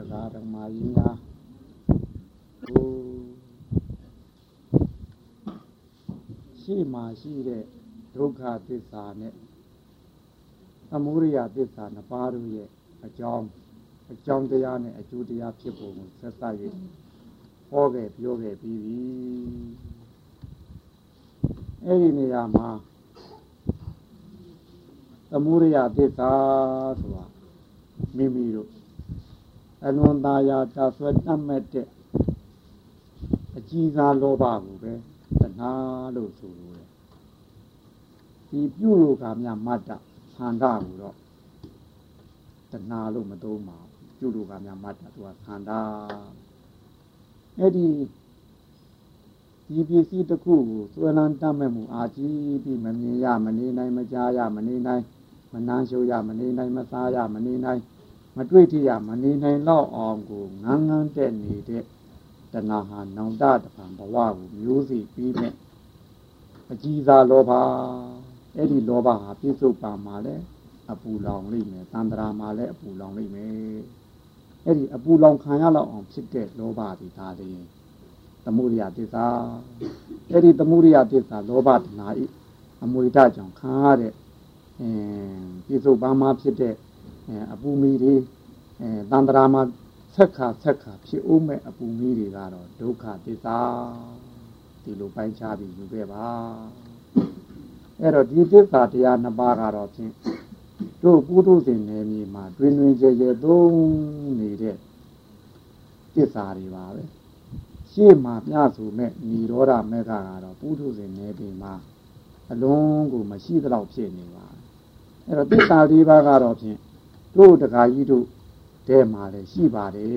တရားဓမ္မကြီးများဟိုရှိမှရှိတဲ့ဒုက္ခသစ္စာနဲ့သမုဒိယသစ္စာနှစ်ပါးတို့ရဲ့အကြောင်းအကြောင်းတရားနဲ့အကျိုးတရားဖြစ်ပုံကိုဆက်စပ်၍ဟောခဲ့ပြောခဲ့ပြီးပြီအဲ့ဒီနေရာမှာသမုဒိယသစ္စာဆိုတာမိမိတို့ အလွန်သာယာတာဆွဲတတ်မဲ့တဲ့အကြီးစားလောဘကိုပဲတဏှာလို့ဆိုလို့တယ်ဒီပြုလို့ကမြမတ်တာဆန္ဒကိုတော့တဏှာလို့မသုံးပါဘူးပြုလို့ကမြမတ်တာသူကဆန္ဒအဲ့ဒီဒီပစ္စည်းတစ်ခုကိုသွေးလန်းတတ်မဲ့မှုအာကြီးပြီးမမြင်ရမနေနိုင်မကြားရမနေနိုင်မနှမ်းရှုရမနေနိုင်မစားရမနေနိုင် မတွေ့ထရမနေနိုင်တော့အောင်ကိုငန်းငန်းတက်နေတဲ့တဏှာဟာနောင်တတပံဘဝကိုမျိုးစီပြီးမဲ့အကြီးစားလောဘအဲ့ဒီလောဘဟာပြစ္ဆုတ်ပါမှာလဲအပူလောင်လိမ့်မယ်တန်တရာမှာလဲအပူလောင်လိမ့်မယ်အဲ့ဒီအပူလောင်ခံရလောက်အောင်ဖြစ်တဲ့လောဘဒီဒါလေးသမုဒိယသစ္စာအဲ့ဒီသမုဒိယသစ္စာလောဘတဏှာဤအမွေတကြောင့်ခံရတဲ့အဲပြစ္ဆုတ်ပါမှာဖြစ်တဲ့ အပူမီတွေအဲတန်တရာမှာဆက်ခါဆက်ခါဖြစ်ဦးမဲ့အပူမီတွေကတော့ဒုက္ခသစ္စာဒီလိုပိုင်းခြားပြီးယူခဲ့ပါအဲ့တော့ဒီသစ္စာတရားနှစ်ပါးကတော့ဖြင့်တို့ပုထုဇဉ်နယ်မြေမှာတွင်တွင်ကြဲကြဲသုံးနေတဲ့သစ္စာတွေပါပဲရှေ့မှာပြဆိုမဲ့និရောဓမေဃကတော့ပုထုဇဉ်နယ်မြေမှာအလုံးကိုမရှိသလောက်ဖြစ်နေပါအဲ့တော့သစ္စာလေးပါးကတော့ဖြင့် တို့တခါကြီးတို့တဲမှာလည်းရှိပါတယ်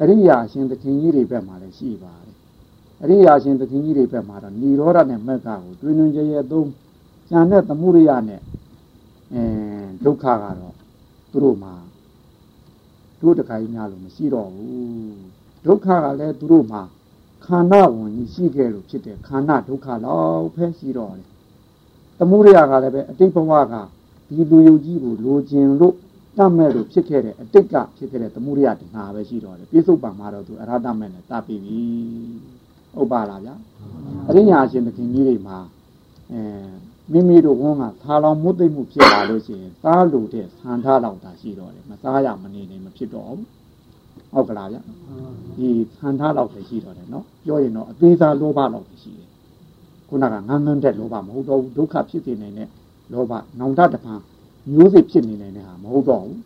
အရိယာရှင်သခင်ကြီးတွေဘက်မှာလည်းရှိပါတယ်အရိယာရှင်သခင်ကြီးတွေဘက်မှာတော့និရောဓနဲ့မက္ခကိုတွင်တွင်ကြဲကြဲသုံးဉာဏ်နဲ့သမှုရိယနဲ့အဲဒုက္ခကတော့သူတို့မှာတို့တခါကြီးများလို့မရှိတော့ဘူးဒုက္ခကလည်းသူတို့မှာခန္ဓာဝင်ကြီးရှိခဲ့လို့ဖြစ်တဲ့ခန္ဓာဒုက္ခတော့ဖဲရှိတော့တယ်သမှုရိယကလည်းပဲအတိတ်ဘဝက ဒီလူယုံကြီးကိုလိုချင်လို့တတ်မဲ့လို့ဖြစ်ခဲ့တဲ့အတိတ်ကဖြစ်ခဲ့တဲ့သမှုရိယတဏှာပဲရှိတော့တယ်ပြစ္ဆုတ်ပံမှာတော့သူအရဟတမဲ့နဲ့တတ်ပြီးပြီဥပ္ပါလားဗျာအရိညာရှင်သခင်ကြီးတွေမှာအဲမိမိတို့ဝန်းကသာလောင်မွတ်သိမ့်မှုဖြစ်လာလို့ရှိရင်သားလူတဲ့ဆန္ဒလောက်တာရှိတော့တယ်မစားရမနေနေမဖြစ်တော့ဘူးဟုတ်ကလားဗျဒီဆန္ဒလောက်ပဲရှိတော့တယ်နော်ပြောရင်တော့အသေးစားလောဘလောက်ပဲရှိတယ်ခုနကငန်းငန်းတဲ့လောဘမဟုတ်တော့ဘူးဒုက္ခဖြစ်နေနေတဲ့ လောဘနောင်တတပံမျိုးစိဖြစ်နေနေတဲ့ဟာမဟုတ်တော့ဘူး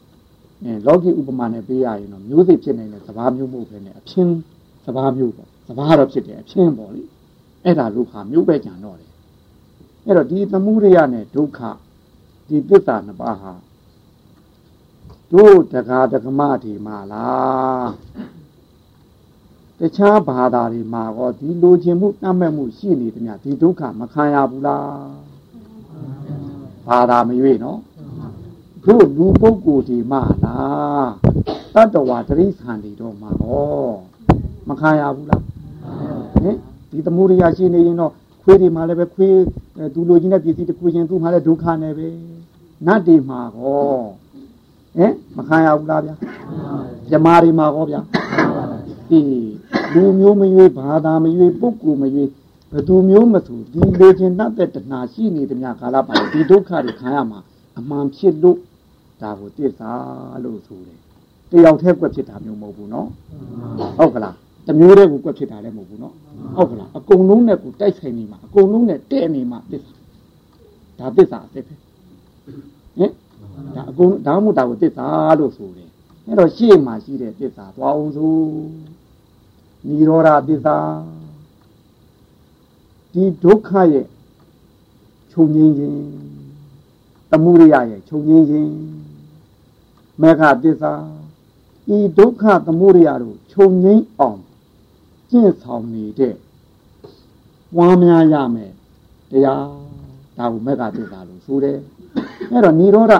အဲလောကီဥပမာနဲ့ပေးရရင်တော့မျိုးစိဖြစ်နေတဲ့သဘာမျိုးမဟုတ်ဘဲနဲ့အဖြစ်သဘာမျိုးပေါ့သဘာတော့ဖြစ်တယ်အဖြစ်ပေါ့လေအဲ့ဒါလို့ဟာမျိုးပဲကြံတော့တယ်အဲ့တော့ဒီသမှုရိယနဲ့ဒုက္ခဒီပစ္စာနှစ်ပါးဟာတို့တကားတကမဒီမှာလားတခြားဘာသာတွေမှာကောဒီလိုချင်မှုတတ်မဲ့မှုရှိနေတယ်မြဒီဒုက္ခမခံရဘူးလား ဘာသာမရွေ့နော်တို့လူပုဂ္ဂိုလ်ဒီမှလားတတ္တဝါတရိษံတွေတော့မှာဟောမခံရဘူးလားဟင်ဒီသမှုရိယရှိနေရင်တော့ခွေးတွေမှာလည်းပဲခွေးသူလိုချင်တဲ့ပစ္စည်းတစ်ခုချင်းသူ့မှာလည်းဒုက္ခနဲ့ပဲနတ်တွေမှာဟောဟင်မခံရဘူးလားဗျာဇမားတွေမှာဟောဗျာဒီလူမျိုးမရွေးဘာသာမရွေးပုဂ္ဂိုလ်မရွေး ဘသူမျိုးမသူဒီလေခြင်းတတ်တဲ့တဏှာရှိနေသမျှကာလပတ်ဒီဒုက္ခတွေခံရမှာအမှန်ဖြစ်လို့ဒါကိုတစ္ဆာလို့ဆိုတယ်တယောက်တည်းကွက်ဖြစ်တာမျိုးမဟုတ်ဘူးနော်ဟုတ်ကလားတမျိုးတည်းကိုကွက်ဖြစ်တာလည်းမဟုတ်ဘူးနော်ဟုတ်ကလားအကုန်လုံးနဲ့ကိုတိုက်ဆိုင်နေမှာအကုန်လုံးနဲ့တဲ့နေမှာတစ္ဆာဒါတစ္ဆာအစ်ပဲဟင်ဒါအကုန်ဒါမှမဟုတ်ဒါကိုတစ္ဆာလို့ဆိုတယ်အဲ့တော့ရှေ့မှာရှိတဲ့တစ္ဆာသွားအောင်ဆိုនិရောဓတစ္ဆာ ဒီဒုက္ခရဲ့ချုပ်ငင်းခြင်းတမှုရိယရဲ့ချုပ်ငင်းခြင်းမေဃသစ္စာဒီဒုက္ခတမှုရိယတို့ချုပ်ငင်းအောင်ကျင့်ဆောင်နေတဲ့ဝါများရမယ်တရားဒါကိုမေဃသစ္စာလို့ဆိုတယ်အဲ့တော့និရောဓ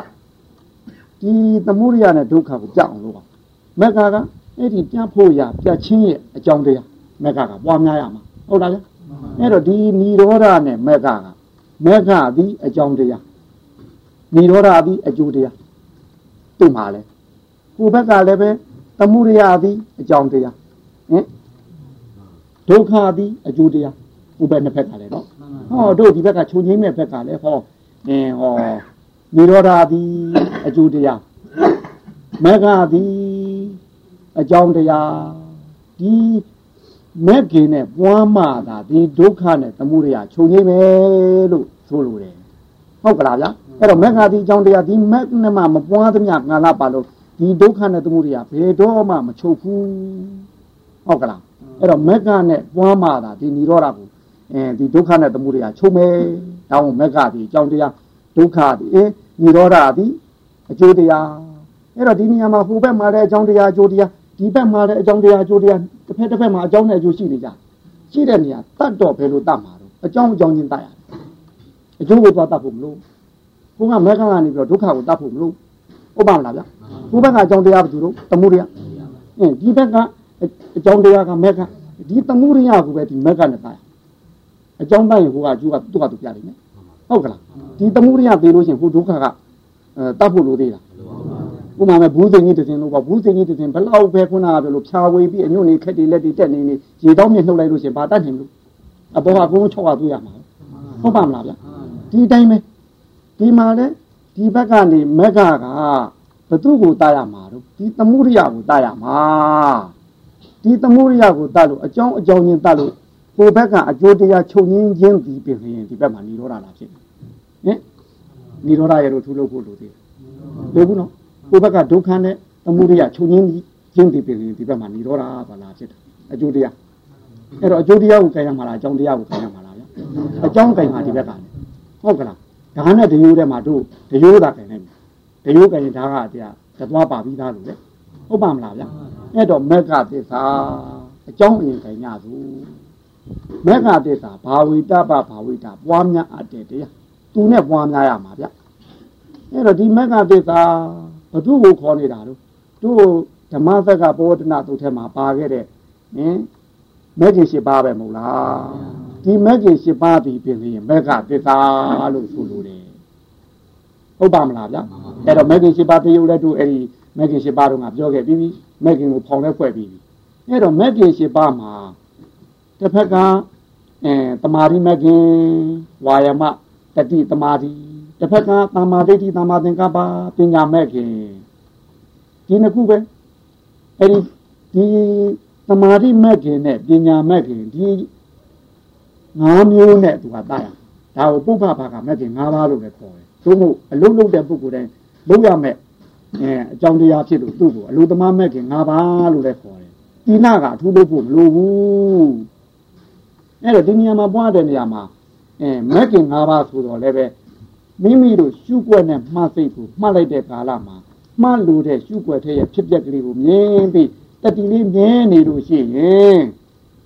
ဒီတမှုရိယနဲ့ဒုက္ခကိုကြောက်အောင်လုပ်ပါမေဃကအဲ့ဒီပြတ်ဖို့ရပြတ်ချင်းရဲ့အကြောင်းတရားမေဃကပွားများရမှာဟုတ်လားဗျ အဲ့တော့ဒီនិရောဓနဲ့မေဃကမေဃသည်အကြောင်းတရားនិရောဓသည်အကျိုးတရားသူ့မှာလဲ ကိုဘက်ကလည်းပဲသမှုရိယသည်အကြောင်းတရားဟင်ဒုက္ခသည်အကျိုးတရားကိုဘက်နှစ်ဖက်ကလည်းနော်ဟောတို့ဒီဘက်ကခြုံငိမ့်မဲ့ဘက်ကလည်းဟောအင်းဟောនិရောဓသည်အကျိုးတရားမဂ္ဂသည်အကြောင်းတရားဒီ မက်ကင်နဲ့ပွားမှသာဒီဒုက္ခနဲ့သမှုရိယခြုံငိမ့်မယ်လို့ဆိုလိုတယ်ဟုတ်ကလားဗျာအဲ့တော့မက္ခတိအကြောင်းတရားဒီမက်နဲ့မှမပွားသမျှငါလာပါလို့ဒီဒုက္ခနဲ့သမှုရိယဘယ်တော့မှမချုပ်ဘူးဟုတ်ကလားအဲ့တော့မက္ခနဲ့ပွားမှသာဒီនិရောဓကိုအဲဒီဒုက္ခနဲ့သမှုရိယချုပ်မယ်ဒါမှမက္ခတိအကြောင်းတရားဒုက္ခဒီအဲនិရောဓဒီအကျိုးတရားအဲ့တော့ဒီနေရာမှာဟိုဘက်မှာလည်းအကြောင်းတရားအကျိုးတရား ဒီဘက်မှာလည်းအကြောင်းတရားအကျိုးတရားတစ်ဖက်တစ်ဖက်မှာအကြောင်းနဲ့အကျိုးရှိနေကြရှိတဲ့နေရာတတ်တော့ဘယ်လိုတတ်မှာတော့အကြောင်းအကြောင်းချင်းတတ်ရတယ်အကျိုးကိုသွားတတ်ဖို့မလို့ကိုကမက္ခကနေပြီးတော့ဒုက္ခကိုတတ်ဖို့မလို့ဟုတ်ပါမလားဗျကိုဘက်ကအကြောင်းတရားဘာလို့တမှုရိယအင်းဒီဘက်ကအကြောင်းတရားကမက္ခဒီတမှုရိယကိုပဲဒီမက္ခနဲ့တတ်အကြောင်းတတ်ရင်ဟိုကအကျိုးကသူ့ကသူပြလိမ့်မယ်ဟုတ်ကလားဒီတမှုရိယသိလို့ရှိရင်ဟိုဒုက္ခကအဲတတ်ဖို့လိုသေးလား ဥမာမဲ့ဘူးစိန်ကြီးတစ်စင်လို့ပေါ့ဘူးစိန်ကြီးတစ်စင်ဘလောက်ပဲခုနကပြောလို့ဖြာဝေပြီးအညွန့်နေခက်တွေလက်တွေတက်နေနေရေတောင်းမြှုပ်လိုက်လို့ရှိရင်ဘာတတ်နိုင်လို့အပေါ်ကကုန်းချောက်ရသွေးရမှာဟုတ်ပါမလားဗျဒီတိုင်းပဲဒီမှာလဲဒီဘက်ကနေမက်ကကဘသူ့ကိုတားရမှာတော့ဒီသမှုရိယကိုတားရမှာဒီသမှုရိယကိုတားလို့အကြောင်းအကြောင်းချင်းတားလို့ကိုဘက်ကအကျိုးတရားချုပ်ငင်းခြင်းဒီပြင်ရင်ဒီဘက်မှာនិရောဓလာဖြစ်တယ်ဟင်និရောဓရဲ့လို့ထူလို့ဖို့လိုသေးတယ်လို့ဘူးနော် ကိုဘက်ကဒုက္ခနဲ့သမှုရိယချုပ်ငင်းခြင်းဒီပြင်ရင်ဒီဘက်မှာនិရောဓပါလာဖြစ်တယ်အကျိုးတရားအဲ့တော့အကျိုးတရားကိုကြင်ရမှာလားအကြောင်းတရားကိုကြင်ရမှာလားဗျအကြောင်းကြင်မှာဒီဘက်ကဟုတ်ကလားဒါနဲ့တရိုးထဲမှာတို့တရိုးသာကြင်နိုင်တရိုးကြင်ဒါကတရားသသွားပါပြီးသားလို့လေဟုတ်ပါမလားဗျအဲ့တော့မက်ကသစ္စာအကြောင်းအရင်ကြင်ရသူမက်ကသစ္စာဘာဝိတပဘာဝိတပွားများအပ်တဲ့တရားသူနဲ့ပွားများရမှာဗျအဲ့တော့ဒီမက်ကသစ္စာ ဘသူ့ကိုခေါ်နေတာတို့တို့ဓမ္မသက်ကဘောဓနာသူထဲမှာပါခဲ့တဲ့နင်းမဂ္ဂင်၈ပါးပဲမဟုတ်လားဒီမဂ္ဂင်၈ပါးဒီပြင်ရင်မဂ္ဂသစ္စာလို့ဆိုလိုတယ်ဟုတ်ပါမလားဗျအဲ့တော့မဂ္ဂင်၈ပါးတရုပ်လည်းတို့အဲ့ဒီမဂ္ဂင်၈ပါးတော့ငါပြောခဲ့ပြီးပြီမဂ္ဂင်ကိုဖောင်လဲဖွဲ့ပြီးပြီအဲ့တော့မဂ္ဂင်၈ပါးမှာတစ်ဖက်ကအဲတမာရီမဂ္ဂင်ဝါယမတတိတမာရီ တစ်ဖက်ကသမာဓိဋ္ဌိသမာသင်္ကပ္ပပညာမဂ္ဂင်ဒီနှစ်ခုပဲအဲ့ဒီဒီသမာဓိမဲ့ခင်နဲ့ပညာမဲ့ခင်ဒီငါးမျိုးနဲ့သူကတားရဒါကိုပုပ္ပဘာကမဲ့ခင်၅ပါးလို့ပဲခေါ်တယ်သို့မဟုတ်အလုံးလုံးတဲ့ပုဂ္ဂိုလ်တိုင်းလုံးရမဲ့အဲအကြောင်းတရားဖြစ်လို့သူ့ကိုအလိုသမားမဲ့ခင်၅ပါးလို့လည်းခေါ်တယ်တိနာကအထူးလို့ဖို့မလိုဘူးအဲ့တော့ဒီနေရာမှာပွားတဲ့နေရာမှာအဲမဲ့ခင်၅ပါးဆိုတော့လည်းပဲ မိမိတို့ရှုွက်နဲ့မှတ်စိတ်ကိုမှတ်လိုက်တဲ့ကာလမှာမှတ်လို့တဲ့ရှုွက်ထဲရဲ့ဖြစ်ပျက်ကလေးကိုမြင်ပြီးတတိလေးမြဲနေလို့ရှိရင်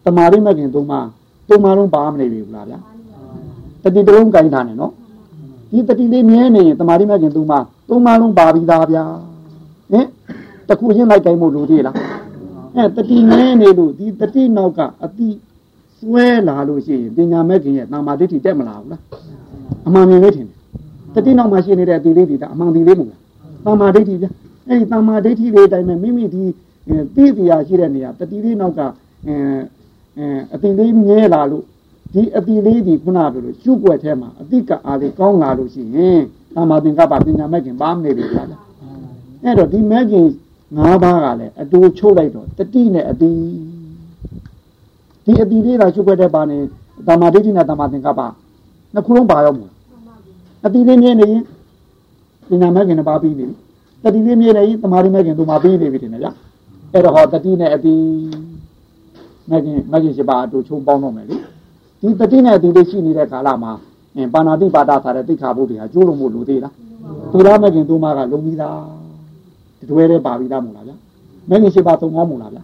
တမာရိမခင်သုံးပါသုံးပါလုံးပါမနေပြီဘူးလားဗျာတတိတလုံးကင်ထားနေနော်ဒီတတိလေးမြဲနေရင်တမာရိမခင်သုံးပါသုံးပါလုံးပါပြီးသားဗျာဟင်တခုချင်းလိုက်ကင်မို့လို့သေးလားအဲတတိမြဲနေလို့ဒီတတိနောက်ကအတိဆွဲလာလို့ရှိရင်ပညာမဲ့ခင်ရဲ့တမာဒိဋ္ဌိတက်မလာဘူးလားအမှန်မြင်လေးထင်တယ် တတိနောက်မှာရှိနေတဲ့အတိလေးဒီဒါအမှန်ဒီလေးမဟုတ်လားတမာဒိဋ္ဌိဗျအဲဒီတမာဒိဋ္ဌိလေးအတိုင်းပဲမိမိဒီသိတရားရှိတဲ့နေရာတတိလေးနောက်ကအဲအတိလေးမြဲလာလို့ဒီအတိလေးဒီခုနကပြောလို့ရှုွက်ထဲမှာအတိကအားလေးကောင်းလာလို့ရှိရင်သမာသင်္ကပ္ပပညာမဲ့ခင်ပါမနေပြီလားအဲ့တော့ဒီမဲ့ခင်၅ပါးကလည်းအတူချုပ်လိုက်တော့တတိနဲ့အတိဒီအတိလေးသာရှုွက်တဲ့ပါနေသမာဓိဋ္ဌိနဲ့သမာသင်္ကပ္ပနှစ်ခုလုံးပါရောက်မှာ အတိလေးမြဲနေရင်ပညာမဲ့ခင်နဲ့ပါပြီးနေပြီတတိလေးမြဲနေရင်သမာဓိမဲ့ခင်သူမှပြီးနေပြီတင်တယ်ဗျာအဲ့တော့ဟောတတိနဲ့အတိမဂ္ဂင်မဂ္ဂင်ရှိပါအတူချုံပေါင်းတော့မယ်လေဒီတတိနဲ့အတိလေးရှိနေတဲ့ကာလမှာအင်းပါဏာတိပါဒဆိုတဲ့သိက္ခာပုဒ်တွေဟာကျိုးလို့မို့လို့သေးလားသူရမဂ္ဂင်သူမကလုံပြီးသားတွဲတဲ့ပါပြီးသားမို့လားဗျာမဂ္ဂင်ရှိပါသုံးကောင်းမို့လားဗျာ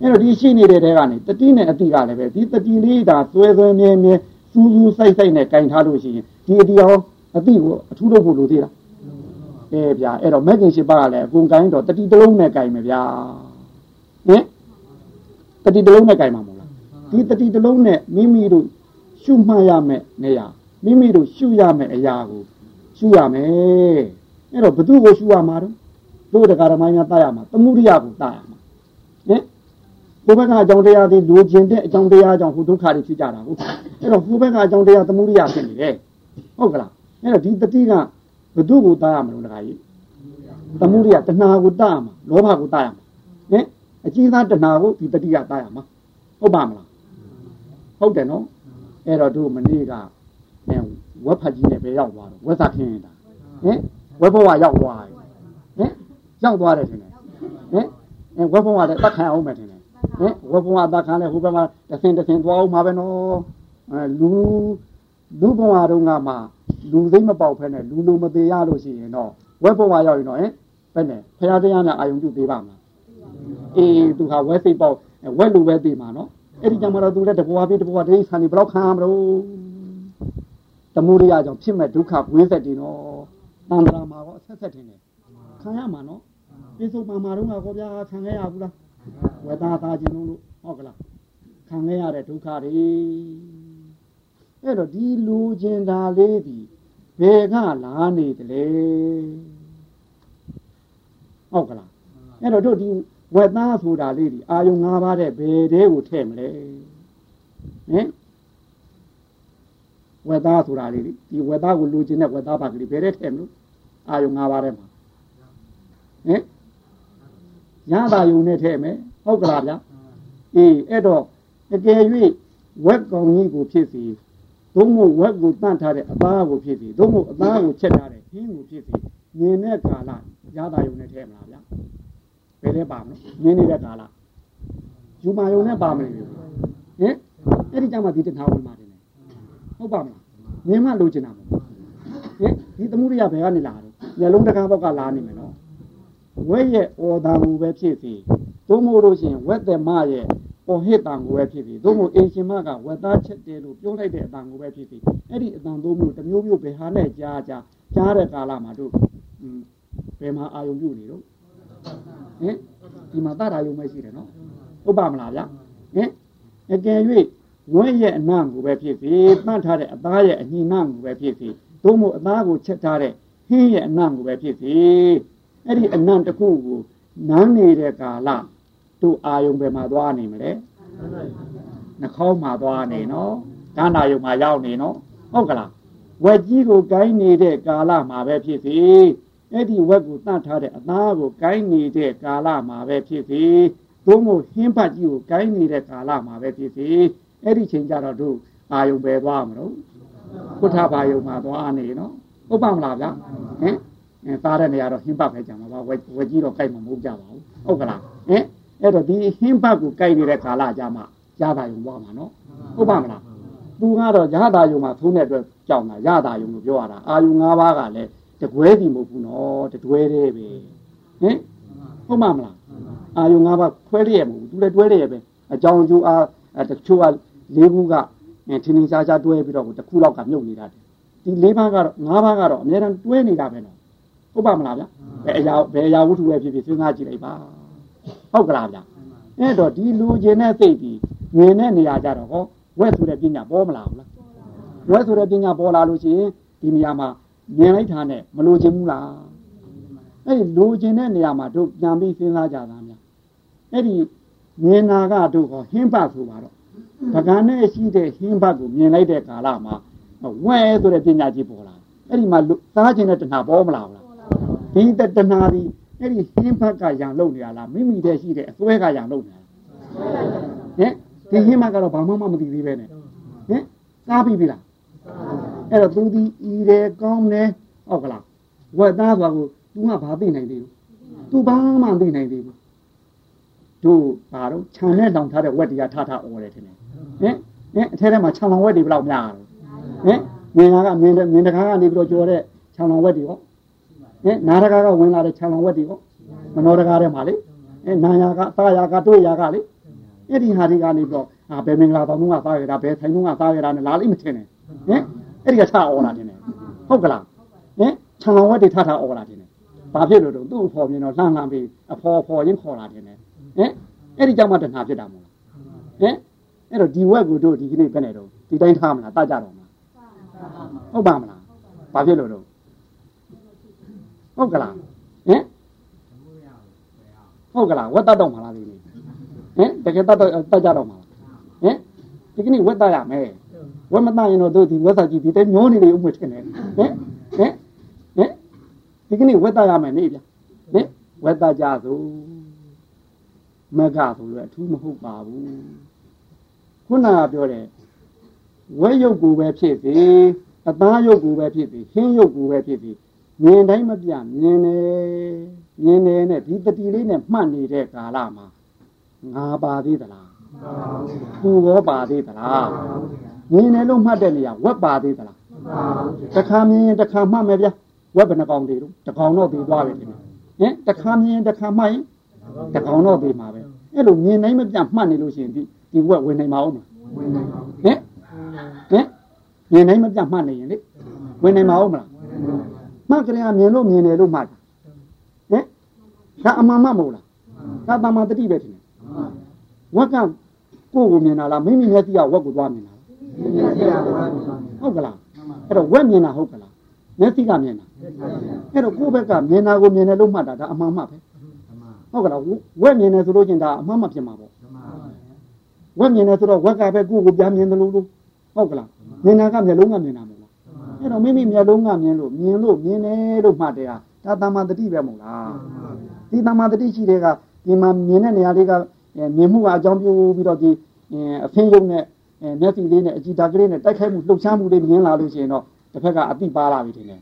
အဲ့တော့ဒီရှိနေတဲ့တဲကနေတတိနဲ့အတိကလည်းပဲဒီတတိလေးဒါသွဲသွဲမြဲမြဲစူးစူးစိုက်စိုက်နဲ့ကင်ထားလို့ရှိရင်ဒီအတိရော အတိကိုအထူးလုပ်ဖို့လိုသေးလားအဲဗျာအဲ့တော့မဂ္ဂင်ရှိပါကလည်းအကုန်ကင်တော့တတိတလုံးနဲ့ကင်မယ်ဗျာဟင်တတိတလုံးနဲ့ကြိုင်မှာမဟုတ်လားဒီတတိတလုံးနဲ့မိမိတို့ရှုမှတ်ရမယ်နေရာမိမိတို့ရှုရမယ်အရာကိုရှုရမယ်အဲ့တော့ဘသူ့ကိုရှုရမှာတော့ဘတို့တရားဓမ္မများတတ်ရမှာသမှုရိယကိုတတ်ရမှာဟင်ဘုဘကအကြောင်းတရားတွေလိုချင်တဲ့အကြောင်းတရားကြောင့်ဟိုဒုက္ခတွေဖြစ်ကြတာဟုတ်အဲ့တော့ဘုဘကအကြောင်းတရားသမှုရိယဖြစ်နေတယ်ဟုတ်ကလား အဲ့တော့ဒီတတိကဘု து ကိုတတ်ရမလို့တခါကြီးသမှုရိယတဏှာကိုတတ်ရမှာလောဘကိုတတ်ရမှာဟင်အကြီးသားတဏှာကိုဒီတတိကတတ်ရမှာဟုတ်ပါမလားဟုတ်တယ်နော်အဲ့တော့တို့မနေ့ကဝက်ဖတ်ကြီးနဲ့ပဲရောက်သွားတော့ဝက်သခင်းတာဟင်ဝက်ဘဝရောက်သွားတယ်ဟင်ရောက်သွားတယ်ထင်တယ်ဟင်အဲဝက်ဘဝလည်းတတ်ခံအောင်မယ်ထင်တယ်ဟင်ဝက်ဘဝတတ်ခံလဲဟိုဘက်မှာတဆင်တဆင်သွားအောင်မှာပဲနော်အဲလူလူဘဝတုန်းကမှ လူသိမပေါက်ဖဲနဲ့လူလူမသေးရလို့ရှိရင်တော့ဝက်ဘဝရောက်ရင်တော့ဟင်ဘယ်နဲ့ဖရာတရားနဲ့အာယုံပြုသေးပါမလားအေးသူဟာဝက်စိတ်ပေါက်ဝက်လူပဲသိမှာနော်အဲ့ဒီကြောင့်မတော့သူလည်းတဘွားပြီးတဘွားဒိဋ္ဌာန်ဘယ်လောက်ခံရမလို့တမှုရိယကြောင့်ဖြစ်မဲ့ဒုက္ခဝိသက်တည်နော်တန်ត្រာမှာကောဆက်ဆက်တင်တယ်ခံရမှာနော်ပြေဆုံးပါမှာတော့ကောဗျာခံခဲ့ရဘူးလားဝေဒနာသားခြင်းလို့ဟုတ်ကလားခံခဲ့ရတဲ့ဒုက္ခတွေ အဲ့တော့ဒီလူကျင်တာလေးဒီဘယ်ကလာနေတယ်လဲဟုတ်ကလားအဲ့တော့တို့ဒီဝက်သားဆိုတာလေးဒီအာယုံ၅ပါးတဲ့ဘယ်တဲကိုထည့်မလဲဟင်ဝက်သားဆိုတာလေးဒီဝက်သားကိုလူကျင်တဲ့ဝက်သားပါကလေးဘယ်ထဲထည့်မလို့အာယုံ၅ပါးထဲမှာဟင်ရတာယုံနဲ့ထည့်မယ်ဟုတ်ကလားဗျာအေးအဲ့တော့အကယ်၍ဝက်ကောင်ကြီးကိုဖြစ်စီ သို့မဟုတ်ဝက်ကိုတန့်ထားတဲ့အသားကိုဖြစ်စီသို့မဟုတ်အသားကိုချက်ထားတဲ့ဟင်းကိုဖြစ်စီမြင်တဲ့ကာလရတာယုံနဲ့ထည့်မလားဗျာဘယ်ထဲပါမလဲမြင်နေတဲ့ကာလယူမာယုံနဲ့ပါမလို့ဟင်အဲ့ဒီကြမှာဒီတဏှာဝင်ပါတယ်ဟုတ်ပါမလားမြင်မှလိုချင်တာမဟုတ်ဟင်ဒီသမှုရိယဘယ်ကနေလာတော့မျက်လုံးတစ်ခါပေါက်ကလာနေမယ်နော်ဝက်ရဲ့အော်တန်ကိုပဲဖြစ်စီသို့မဟုတ်လို့ရှိရင်ဝက်သက်မရဲ့ ပေါ်ဟစ်တန်ကိုပဲဖြစ်စီသို့မဟုတ်အင်ရှင်မကဝက်သားချက်တယ်လို့ပြောလိုက်တဲ့အတန်ကိုပဲဖြစ်စီအဲ့ဒီအတန်သုံးမျိုးတစ်မျိုးမျိုးဘယ်ဟာနဲ့ကြားကြားကြားတဲ့ကာလမှာတို့ဘယ်မှာအာယုံပြုနေတော့ဟင်ဒီမှာတတာယုံမရှိတယ်နော်ဟုတ်ပါမလားဗျဟင်အကယ်၍ဝဲရဲ့အနံ့ကိုပဲဖြစ်စေတန့်ထားတဲ့အသားရဲ့အညီနံ့ကိုပဲဖြစ်စေသို့မဟုတ်အသားကိုချက်ထားတဲ့ဟင်းရဲ့အနံ့ကိုပဲဖြစ်စေအဲ့ဒီအနံ့တစ်ခုကိုနမ်းနေတဲ့ကာလ သူ့အာယုံပဲမှာသွားနေမလဲနှာခေါင်းမှာသွားနေနော်ကန္တာယုံမှာရောက်နေနော်ဟုတ်ကလားဝက်ကြီးကိုကိုင်းနေတဲ့ကာလမှာပဲဖြစ်စေအဲ့ဒီဝက်ကိုတတ်ထားတဲ့အသားကိုကိုင်းနေတဲ့ကာလမှာပဲဖြစ်စေသို့မဟုတ်ဟင်းဖတ်ကြီးကိုကိုင်းနေတဲ့ကာလမှာပဲဖြစ်စေအဲ့ဒီချိန်ကျတော့တို့အာယုံပဲသွားမလို့ကုထဘာယုံမှာသွားနေနော်ဟုတ်ပါမလားဗျဟင်သားတဲ့နေရာတော့ဟင်းပတ်ပဲကြမှာပါဝက်ကြီးတော့ကိုက်မှာမဟုတ်ကြပါဘူးဟုတ်ကလားဟင် အဲ့တော့ဒီဟင်းပတ်ကိုကြိုက်နေတဲ့ကာလကြမှာရတာယုံသွားမှာနော်ဟုတ်ပါမလားသူကတော့ရတာယုံမှာသုံးတဲ့အတွက်ကြောက်တာရတာယုံလို့ပြောရတာအာယုံ၅ပါးကလည်းတကွဲစီမဟုတ်ဘူးနော်တတွဲတည်းပဲဟင်ဟုတ်မှာမလားအာယုံ၅ပါးခွဲရရဲ့မဟုတ်ဘူးသူလည်းတွဲရရဲ့ပဲအကြောင်းအကျိုးအားတချို့ကလေးခုကထင်းထင်းရှားရှားတွဲပြီးတော့တစ်ခုလောက်ကမြုပ်နေတာဒီလေးပါးကတော့ငါးပါးကတော့အများအားတွဲနေတာပဲနော်ဟုတ်ပါမလားဗျဘယ်အရာဘယ်အရာဝတ္ထုပဲဖြစ်ဖြစ်စဉ်းစားကြည့်လိုက်ပါ ဟုတ်ကလားဗျအဲ့တော့ဒီလူချင်းနဲ့သိပြီးငင်တဲ့နေရာကြတော့ဟောဝက်ဆိုတဲ့ပညာပေါ်မလာဘူးလားဝက်ဆိုတဲ့ပညာပေါ်လာလို့ရှိရင်ဒီနေရာမှာမြင်လိုက်တာနဲ့မလိုချင်ဘူးလားအဲ့ဒီလိုချင်တဲ့နေရာမှာတို့ပြန်ပြီးစဉ်းစားကြတာများအဲ့ဒီမြင်နာကတို့ဟောဟင်းပတ်ဆိုပါတော့ပကံနဲ့ရှိတဲ့ဟင်းဘတ်ကိုမြင်လိုက်တဲ့ကာလမှာဝဲဆိုတဲ့ပညာကြီးပေါ်လာအဲ့ဒီမှာသားခြင်းတဲ့တဏှာပေါ်မလာဘူးလားဒီတဏှာဒီ အဲ့ဒီဟင်းဘတ်ကရံလုံနေရလားမိမိတည်းရှိတဲ့အစွဲကရံလုံနေတာဟင်ဒီဟင်းဘတ်ကတော့ဘာမှမသိသေးပဲနဲ့ဟင်စားပြီပြီလားအဲ့တော့သူဒီဤတယ်ကောင်းတယ်ဟုတ်ကလားဝက်သားကွာကို तू ကဘာသိနိုင်သေးဘူး तू ဘာမှမသိနိုင်သေးဘူးတို့ဘာတော့ခြံနဲ့တောင်ထားတဲ့ဝက်တရားထထအော်တယ်ထင်တယ်ဟင်ဟင်အထဲထဲမှာခြံလောင်ဝက်တွေဘယ်လောက်များလဲဟင်မြင်ကမြင်မြင်တကားကနေပြီးတော့ကြော်တဲ့ခြံလောင်ဝက်တွေဟော ဟင်နာတကားကဝင်လာတဲ့ခြံလောင်ဝက်တွေဟောမနောတကားထဲမှာလေဟင်နာယာကသာယာကတွေ့ယာကလေအဲ့ဒီဟာတွေကနေပြီးတော့အာဘယ်မင်္ဂလာတောင်ကသားရတာဘယ်ဆိုင်ကသားရတာနဲ့လာလိမ့်မထင်နဲ့ဟင်အဲ့ဒီကထအော်လာတင်တယ်ဟုတ်ကလားဟင်ခြံလောင်ဝက်တွေထထအော်လာတင်တယ်ဘာဖြစ်လို့တော့သူ့အဖော်မြင်တော့လှမ်းလှမ်းပြီးအဖော်ဖော်ရင်းခေါ်လာတင်တယ်ဟင်အဲ့ဒီကြောင့်မှတဏှာဖြစ်တာမို့လားဟင်အဲ့တော့ဒီဝက်ကိုတို့ဒီကနေ့ပဲနေတော့ဒီတိုင်းထားမလားတကြတော့မလားဟုတ်ပါမလားဘာဖြစ်လို့တော့ ဟုတ်ကလားဟင်ဟုတ်ကလားဝက်တတ်တော့မှာလားဒီနေ့ဟင်တကယ်တတ်တော့တတ်ကြတော့မှာလားဟင်ဒီကနေ့ဝက်တတ်ရမယ်ဝက်မတတ်ရင်တော့တို့ဒီဝက်စာကြီးဒီတဲမျောနေလေဥမထင်တယ်ဟင်ဟင်ဟင်ဒီကနေ့ဝက်တတ်ရမယ်နေဗျဟင်ဝက်တတ်ကြစို့မကဆိုလို့အထူးမဟုတ်ပါဘူးခုနကပြောတယ်ဝဲရုပ်ကိုပဲဖြစ်စေအသားရုပ်ကိုပဲဖြစ်စေဟင်းရုပ်ကိုပဲဖြစ်စေ မြင်တိုင်းမပြမြင်နေမြင်နေနဲ့ဒီတတိလေးနဲ့မှတ်နေတဲ့ကာလမှာငါပါသေးသလားသူရောပါသေးသလားမြင်နေလို့မှတ်တဲ့နေရာဝက်ပါသေးသလားတခါမြင်ရင်တခါမှတ်မယ်ဗျာဝက်ဘယ်နှကောင်သေးလို့တကောင်တော့သေးသွားပြီဒီဟင်တခါမြင်တခါမှတ်ရင်တကောင်တော့သေးမှာပဲအဲ့လိုမြင်တိုင်းမပြမှတ်နေလို့ရှိရင်ဒီဒီဝက်ဝင်နိုင်မှာအောင်မလားဟင်ဟင်မြင်တိုင်းမပြမှတ်နေရင်လေဝင်နိုင်မှာအောင်မလား မှတ်ကြရမြင်လို့မြင်တယ်လို့မှတ်တာဟင်ဒါအမှန်မှမဟုတ်လားဒါတမန်တတိပဲထင်တယ်ဝက်ကကိုယ်ကိုမြင်တာလားမိမိမျက်စိကဝက်ကိုသွားမြင်တာဟုတ်ကလားအဲ့တော့ဝက်မြင်တာဟုတ်ကလားမျက်စိကမြင်တာအဲ့တော့ကိုယ့်ဘက်ကမြင်တာကိုမြင်တယ်လို့မှတ်တာဒါအမှန်မှပဲဟုတ်ကလားဝက်မြင်တယ်ဆိုလို့ချင်းဒါအမှန်မှဖြစ်မှာပေါ့ဝက်မြင်တယ်ဆိုတော့ဝက်ကပဲကိုယ့်ကိုပြန်မြင်တယ်လို့လို့ဟုတ်ကလားမြင်တာကမျက်လုံးကမြင်တာမဟုတ်လား အဲ့တော့မိမိမျက်လုံးကမြင်လို့မြင်လို့မြင်တယ်လို့မှတ်တယ်ဟာဒါတမန်တတိပဲမဟုတ်လားဒီတမန်တတိရှိတဲ့ကဒီမှာမြင်တဲ့နေရာလေးကမြင်မှုကအကြောင်းပြုပြီးတော့ဒီအဖင်းယုံနဲ့မျက်စိလေးနဲ့အကြည့်ဓာတ်ကလေးနဲ့တိုက်ခိုက်မှုလှုပ်ရှားမှုလေးမြင်လာလို့ရှိရင်တော့တစ်ဖက်ကအတိပါလာပြီထင်တယ်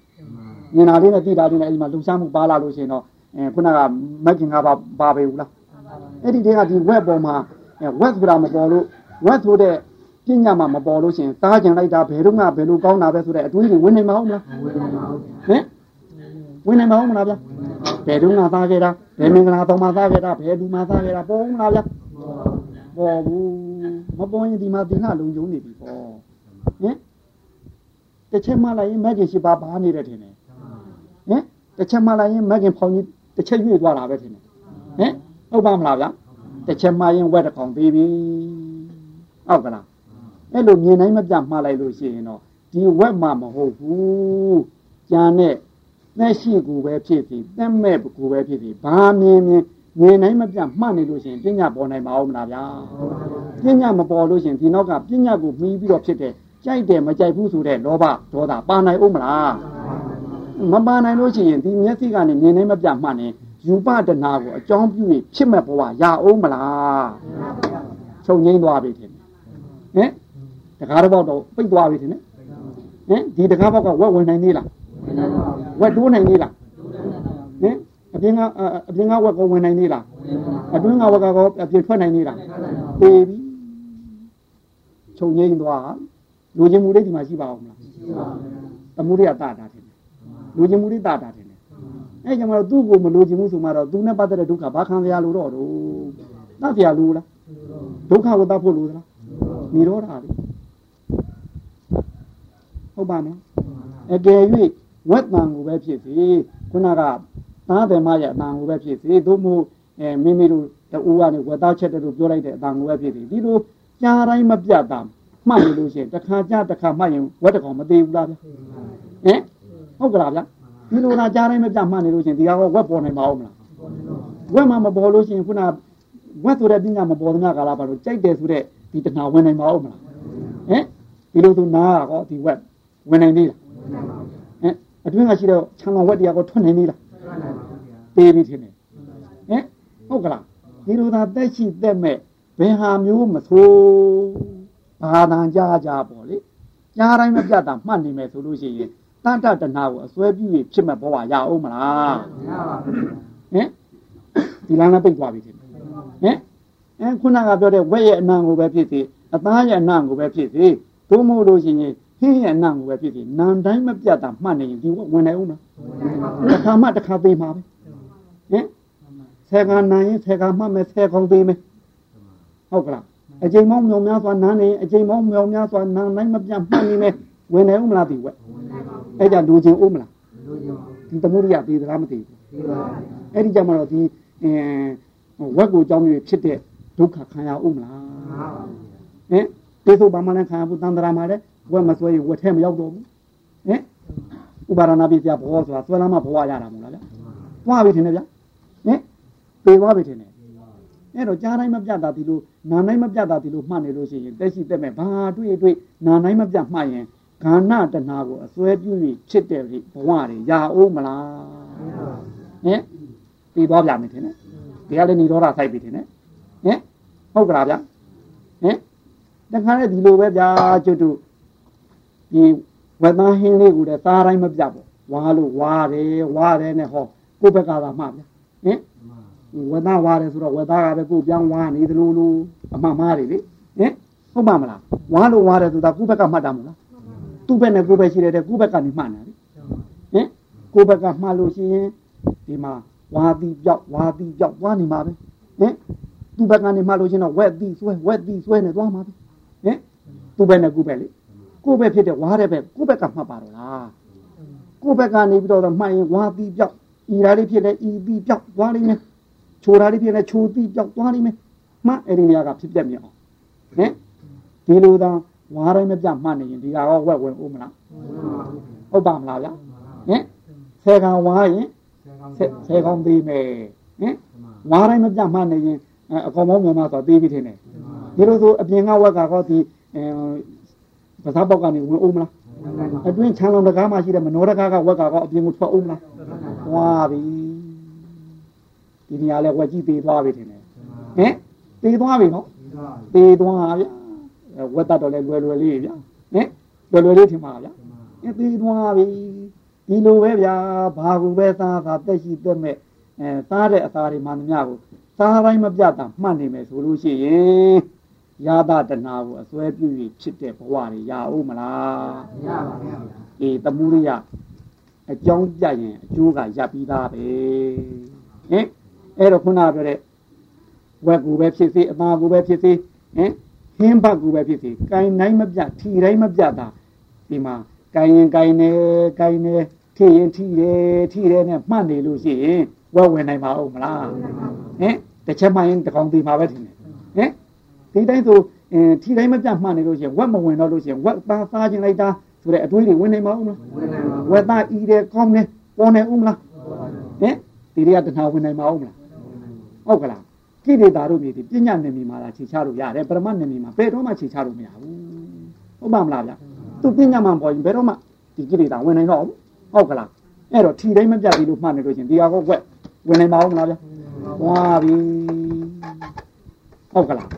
မြင်တာလေးနဲ့သိတာလေးနဲ့အဲဒီမှာလှုပ်ရှားမှုပါလာလို့ရှိရင်တော့အဲခုနကမက်ကင်ကပါပါပဲဘူးလားအဲ့ဒီတည်းကဒီ web ပေါ်မှာ web ဆိုတာမပေါ်လို့ web ဆိုတဲ့ ပညာမှာမပေါ်လို့ရှိရင်တားကြံလိုက်တာဘယ်တော့မှဘယ်လိုကောင်းတာပဲဆိုတဲ့အတွေးတွေဝင်နေမအောင်လားဟင်ဝင်နေမအောင်မလားဗျာဘယ်တော့မှသားခဲ့တာဘယ်မင်္ဂလာတော်မှာသားခဲ့တာဘယ်လူမှာသားခဲ့တာပေါ်မလားဗျာပေါ်ဘူးမပေါ်ရင်ဒီမှာဒီကလုံုံနေပြီပေါ့ဟင်တစ်ချက်မှလိုက်ရင်မက်ကင်ရှိပါဘာနေတယ်ထင်တယ်ဟင်တစ်ချက်မှလိုက်ရင်မက်ကင်ဖောင်ကြီးတစ်ချက်ရွေ့သွားတာပဲထင်တယ်ဟင်ဟုတ်ပါမလားဗျာတစ်ချက်မှရင်ဝက်တစ်ကောင်သေးပြီဟုတ်ကလား အဲ့လိုမြင်တိုင်းမပြမှားလိုက်လို့ရှိရင်တော့ဒီဝက်မှမဟုတ်ဘူးကြံတဲ့သက်ရှိကူပဲဖြစ်စီသက်မဲ့ကူပဲဖြစ်စီဘာမြင်မြင်မြင်တိုင်းမပြမှတ်နေလို့ရှိရင်ပညာပေါ်နိုင်ပါဦးမလားဗျာပညာမပေါ်လို့ရှိရင်ဒီနောက်ကပညာကိုမှီးပြီးတော့ဖြစ်တဲ့ကြိုက်တယ်မကြိုက်ဘူးဆိုတဲ့လောဘဒေါသပါနိုင်ဦးမလားမပါနိုင်လို့ရှိရင်ဒီမျက်စိကနေမြင်နေမပြမှတ်နေယူပတနာကိုအကြောင်းပြုပြီးဖြစ်မဲ့ဘဝရအောင်မလားချုပ်ငိမ့်သွားပြီထင်တယ်ဟင် တကားတော့တော့ပိတ်သွားပြီထင်တယ်ဟင်ဒီတကားဘောက်ကဝက်ဝင်နိုင်သေးလားဝင်နိုင်ပါဘူးဝက်တိုးနိုင်သေးလားဟင်အပြင်ကအပြင်ကဝက်ကဝင်နိုင်သေးလားအတွင်းကဝက်ကောအပြင်ထွက်နိုင်သေးလားပေပြီခြုံငိမ့်သွားလူချင်းမှုတွေဒီမှာရှိပါအောင်မလားရှိပါဘူးတမှုရိယတာတာထင်တယ်လူချင်းမှုရိတာတာထင်တယ်အဲကျွန်တော်တို့သူ့ကိုမလိုချင်ဘူးဆိုမှတော့သူနဲ့ပတ်သက်တဲ့ဒုက္ခဘာခံရလို့တော့တော့တတ်ပြလို့လားဒုက္ခကိုတတ်ဖို့လို့လားနိရောဓပဲ ဟုတ်ပါနော်အကယ်၍ဝက်တန်ကိုပဲဖြစ်စေခုနကသားတယ်မရဲ့အတန်ကိုပဲဖြစ်စေသို့မဟုတ်အဲမိမိတို့တူကနေဝက်သားချက်တဲ့လို့ပြောလိုက်တဲ့အတန်ကိုပဲဖြစ်စေဒီလိုကြားတိုင်းမပြတ်တာမှတ်နေလို့ရှိရင်တစ်ခါကြားတစ်ခါမှတ်ရင်ဝက်တစ်ကောင်မသေးဘူးလားဗျဟင်ဟုတ်ကလားဗျဒီလိုလားကြားတိုင်းမပြတ်မှတ်နေလို့ရှိရင်ဒီကောင်ဝက်ပေါ်နိုင်ပါဦးမလားဝက်မှမပေါ်လို့ရှိရင်ခုနဝက်ဆိုတဲ့ပညာမပေါ်သမျှကာလပါလို့ကြိုက်တယ်ဆိုတဲ့ဒီတဏှာဝင်နိုင်ပါဦးမလားဟင်ဒီလိုသူနာကောဒီဝက် ဝင်နိုင်သေးလားဟင်အတွင်းကရှိတော့ခြံတော်ဝက်တရားကိုထွက်နိုင်သေးလားပေးပြီးထင်တယ်ဟင်ဟုတ်ကလားဒီလိုသာတက်ရှိတက်မဲ့ဘယ်ဟာမျိုးမဆိုးဘာသာကြားကြပေါ့လေကြားတိုင်းမပြတ်တာမှတ်နေမယ်ဆိုလို့ရှိရင်တန်တတနာကိုအစွဲပြုပြီးဖြစ်မဲ့ဘဝရအောင်မလားမရပါဘူးဟင်ဒီလမ်းနဲ့ပိတ်သွားပြီထင်တယ်ဟင်အဲခုနကပြောတဲ့ဝက်ရဲ့အနံကိုပဲဖြစ်စေအသားရဲ့အနံကိုပဲဖြစ်စေသို့မဟုတ်လို့ရှိရင် ဟင်းရဲ့အနံကိုပဲဖြစ်စေနံတိုင်းမပြတ်တာမှတ်နေရင်ဒီဝင်နိုင်ဦးမလားတစ်ခါမှတစ်ခါသေးမှာပဲဟင်ဆယ်ကနိုင်ရင်ဆယ်ကမှတ်မယ်ဆယ်ကောင်သေးမယ်ဟုတ်ကလားအချိန်မောင်းမြောင်များစွာနန်းနေအချိန်မောင်းမြောင်များစွာနန်းတိုင်းမပြတ်မှတ်နေမယ်ဝင်နိုင်ဦးမလားဒီဝက်အဲ့ကြလူချင်းဦးမလားဒီသမုဒိယသေးသလားမသိဘူးအဲ့ဒီကြမှာတော့ဒီအဲဝက်ကိုကြောင်းပြီးဖြစ်တဲ့ဒုက္ခခံရဦးမလားဟင်တေဆိုဘာမှလည်းခံရဘူးတန်တရာမှာလည်း ဝက်မဆွဲရင်ဝက်ထဲမရောက်တော့ဘူးဟင်ဥပါဒနာပိစယဘောဆိုတာဆွဲလာမှဘဝရတာမို့လားဗျာသွားပြီထင်တယ်ဗျာဟင်ပေသွားပြီထင်တယ်အဲ့တော့ကြားတိုင်းမပြတ်တာဒီလိုနာတိုင်းမပြတ်တာဒီလိုမှတ်နေလို့ရှိရင်တက်ရှိတက်မဲ့ဘာတွေ့တွေ့နာတိုင်းမပြတ်မှတ်ရင်ခန္ဓာတဏှာကိုအစွဲပြုပြီးဖြစ်တဲ့ဘဝတွေရာအိုးမလားဟင်ပြီးသွားပြမယ်ထင်တယ်ဒီကလည်းនិရောဓစိုက်ပြီထင်တယ်ဟင်ဟုတ်ကလားဗျဟင်တခါလေဒီလိုပဲဗျာကျွတ်တို့ ဒီဝက်သားဟင်းလေးကိုလည်းသားတိုင်းမပြတ်ဘူးဝါလို့ဝါတယ်ဝါတယ်နဲ့ဟောကိုယ့်ဘက်ကသာမှဗျဟင်ဝက်သားဝါတယ်ဆိုတော့ဝက်သားကပဲကိုယ်ပြောင်းဝါနေသလိုလိုအမှန်မှားတယ်လေဟင်ဟုတ်ပါမလားဝါလို့ဝါတယ်ဆိုတာကိုယ့်ဘက်ကမှတ်တာမလားသူ့ဘက်နဲ့ကိုယ်ဘက်ရှိတယ်တဲ့ကိုယ့်ဘက်ကနေမှတ်နေတာလေဟင်ကိုယ့်ဘက်ကမှတ်လို့ရှိရင်ဒီမှာဝါတိပြောက်ဝါတိပြောက်သွားနေမှာပဲဟင်သူ့ဘက်ကနေမှတ်လို့ရှိရင်တော့ဝက်တိဆွဲဝက်တိဆွဲနေသွားမှာပဲဟင်သူ့ဘက်နဲ့ကိုယ့်ဘက်လေ ကိုယ့်ဘက်ဖြစ်တဲ့ဝါတဲ့ဘက်ကိုယ့်ဘက်ကမှတ်ပါတော့လားကိုယ့်ဘက်ကနေပြီးတော့မှတ်ရင်ဝါတိပြောက်ဤဓာလေးဖြစ်တဲ့ဤတိပြောက်သွားလိမ့်မယ်ချိုဓာလေးဖြစ်တဲ့ချိုတိပြောက်သွားလိမ့်မယ်မှတ်အဲ့ဒီနေရာကဖြစ်ပြမြင်အောင်ဟင်ဒီလိုသာဝါတိုင်းမပြမှတ်နေရင်ဒီကတော့ဝက်ဝင်ဦးမလားဟုတ်ပါမလားဗျဟင်ဆယ်ကောင်ဝါရင်ဆယ်ကောင်သေးမယ်ဟင်ဝါတိုင်းမပြမှတ်နေရင်အကောင်မောင်းမြန်မာဆိုသေးပြီထင်တယ်ဒီလိုဆိုအပြင်ကဝက်ကတော့ဒီ ပစားပေါက်ကနေဝင်ဦးမလားအတွင်းချမ်းလုံးတကားမှရှိတဲ့မနောတကားကဝက်ကတော့အပြင်ကိုထွက်ဦးမလားသွားပြီဒီနေရာလဲဝက်ကြီးသေးသွားပြီထင်တယ်ဟင်သေးသွားပြီနော်သေးသွားဗျဝက်တတ်တော့လဲလွယ်လွယ်လေးဗျဟင်လွယ်လွယ်လေးထင်ပါဗျအင်းသေးသွားပြီဒီလိုပဲဗျာဘာကူပဲသားသာတက်ရှိတက်မဲ့အဲသားတဲ့အသားတွေမှန်များကိုသားတိုင်းမပြတ်တာမှတ်နေမယ်ဆိုလို့ရှိရင် ယာသတနာကိုအစွဲပြုပြီးဖြစ်တဲ့ဘဝတွေရအောင်မလားမရပါဘူးအေးတမှုရိယအကြောင်းပြရင်အကျိုးကရပ်ပြီးသားပဲဟင်အဲ့တော့ခုနပြောတဲ့ဝက်ကူပဲဖြစ်စေအသားကူပဲဖြစ်စေဟင်ဟင်းဘတ်ကူပဲဖြစ်စေကင်တိုင်းမပြတ်ထီတိုင်းမပြတ်တာဒီမှာကင်ရင်ကင်နေကင်နေထီရင်ထီတယ်ထီတယ်နဲ့မှတ်နေလို့ရှိရင်ဝက်ဝင်နိုင်ပါဦးမလားဟင်တစ်ချက်မှရင်တကောင်သေးမှာပဲထင်တယ်ဟင် ဒီတိုင်းဆိုအင်းထီတိုင်းမပြတ်မှတ်နေလို့ရှိရင်ဝက်မဝင်တော့လို့ရှိရင်ဝက်သားစားခြင်းလိုက်တာဆိုတဲ့အတွေးတွေဝင်နိုင်မှာဦးမလားဝက်သားဤတယ်ကောင်းနေပေါ်နေဦးမလားဟင်ဒီတွေကတဏှာဝင်နိုင်မှာဦးမလားဟုတ်ကလားကိလေသာတို့မြေဒီပညာနယ်မြေမှာလာခြေချလို့ရတယ်ပရမတ်နယ်မြေမှာဘယ်တော့မှခြေချလို့မရဘူးဟုတ်ပါမလားဗျသူပညာမှန်ပေါ်ရင်ဘယ်တော့မှဒီကိလေသာဝင်နိုင်တော့ဘူးဟုတ်ကလားအဲ့တော့ထီတိုင်းမပြတ်ဘူးလို့မှတ်နေလို့ရှင်ဒီဟာကောကွက်ဝင်နိုင်ပါဦးမလားဗျဝါပြီဟုတ်ကလား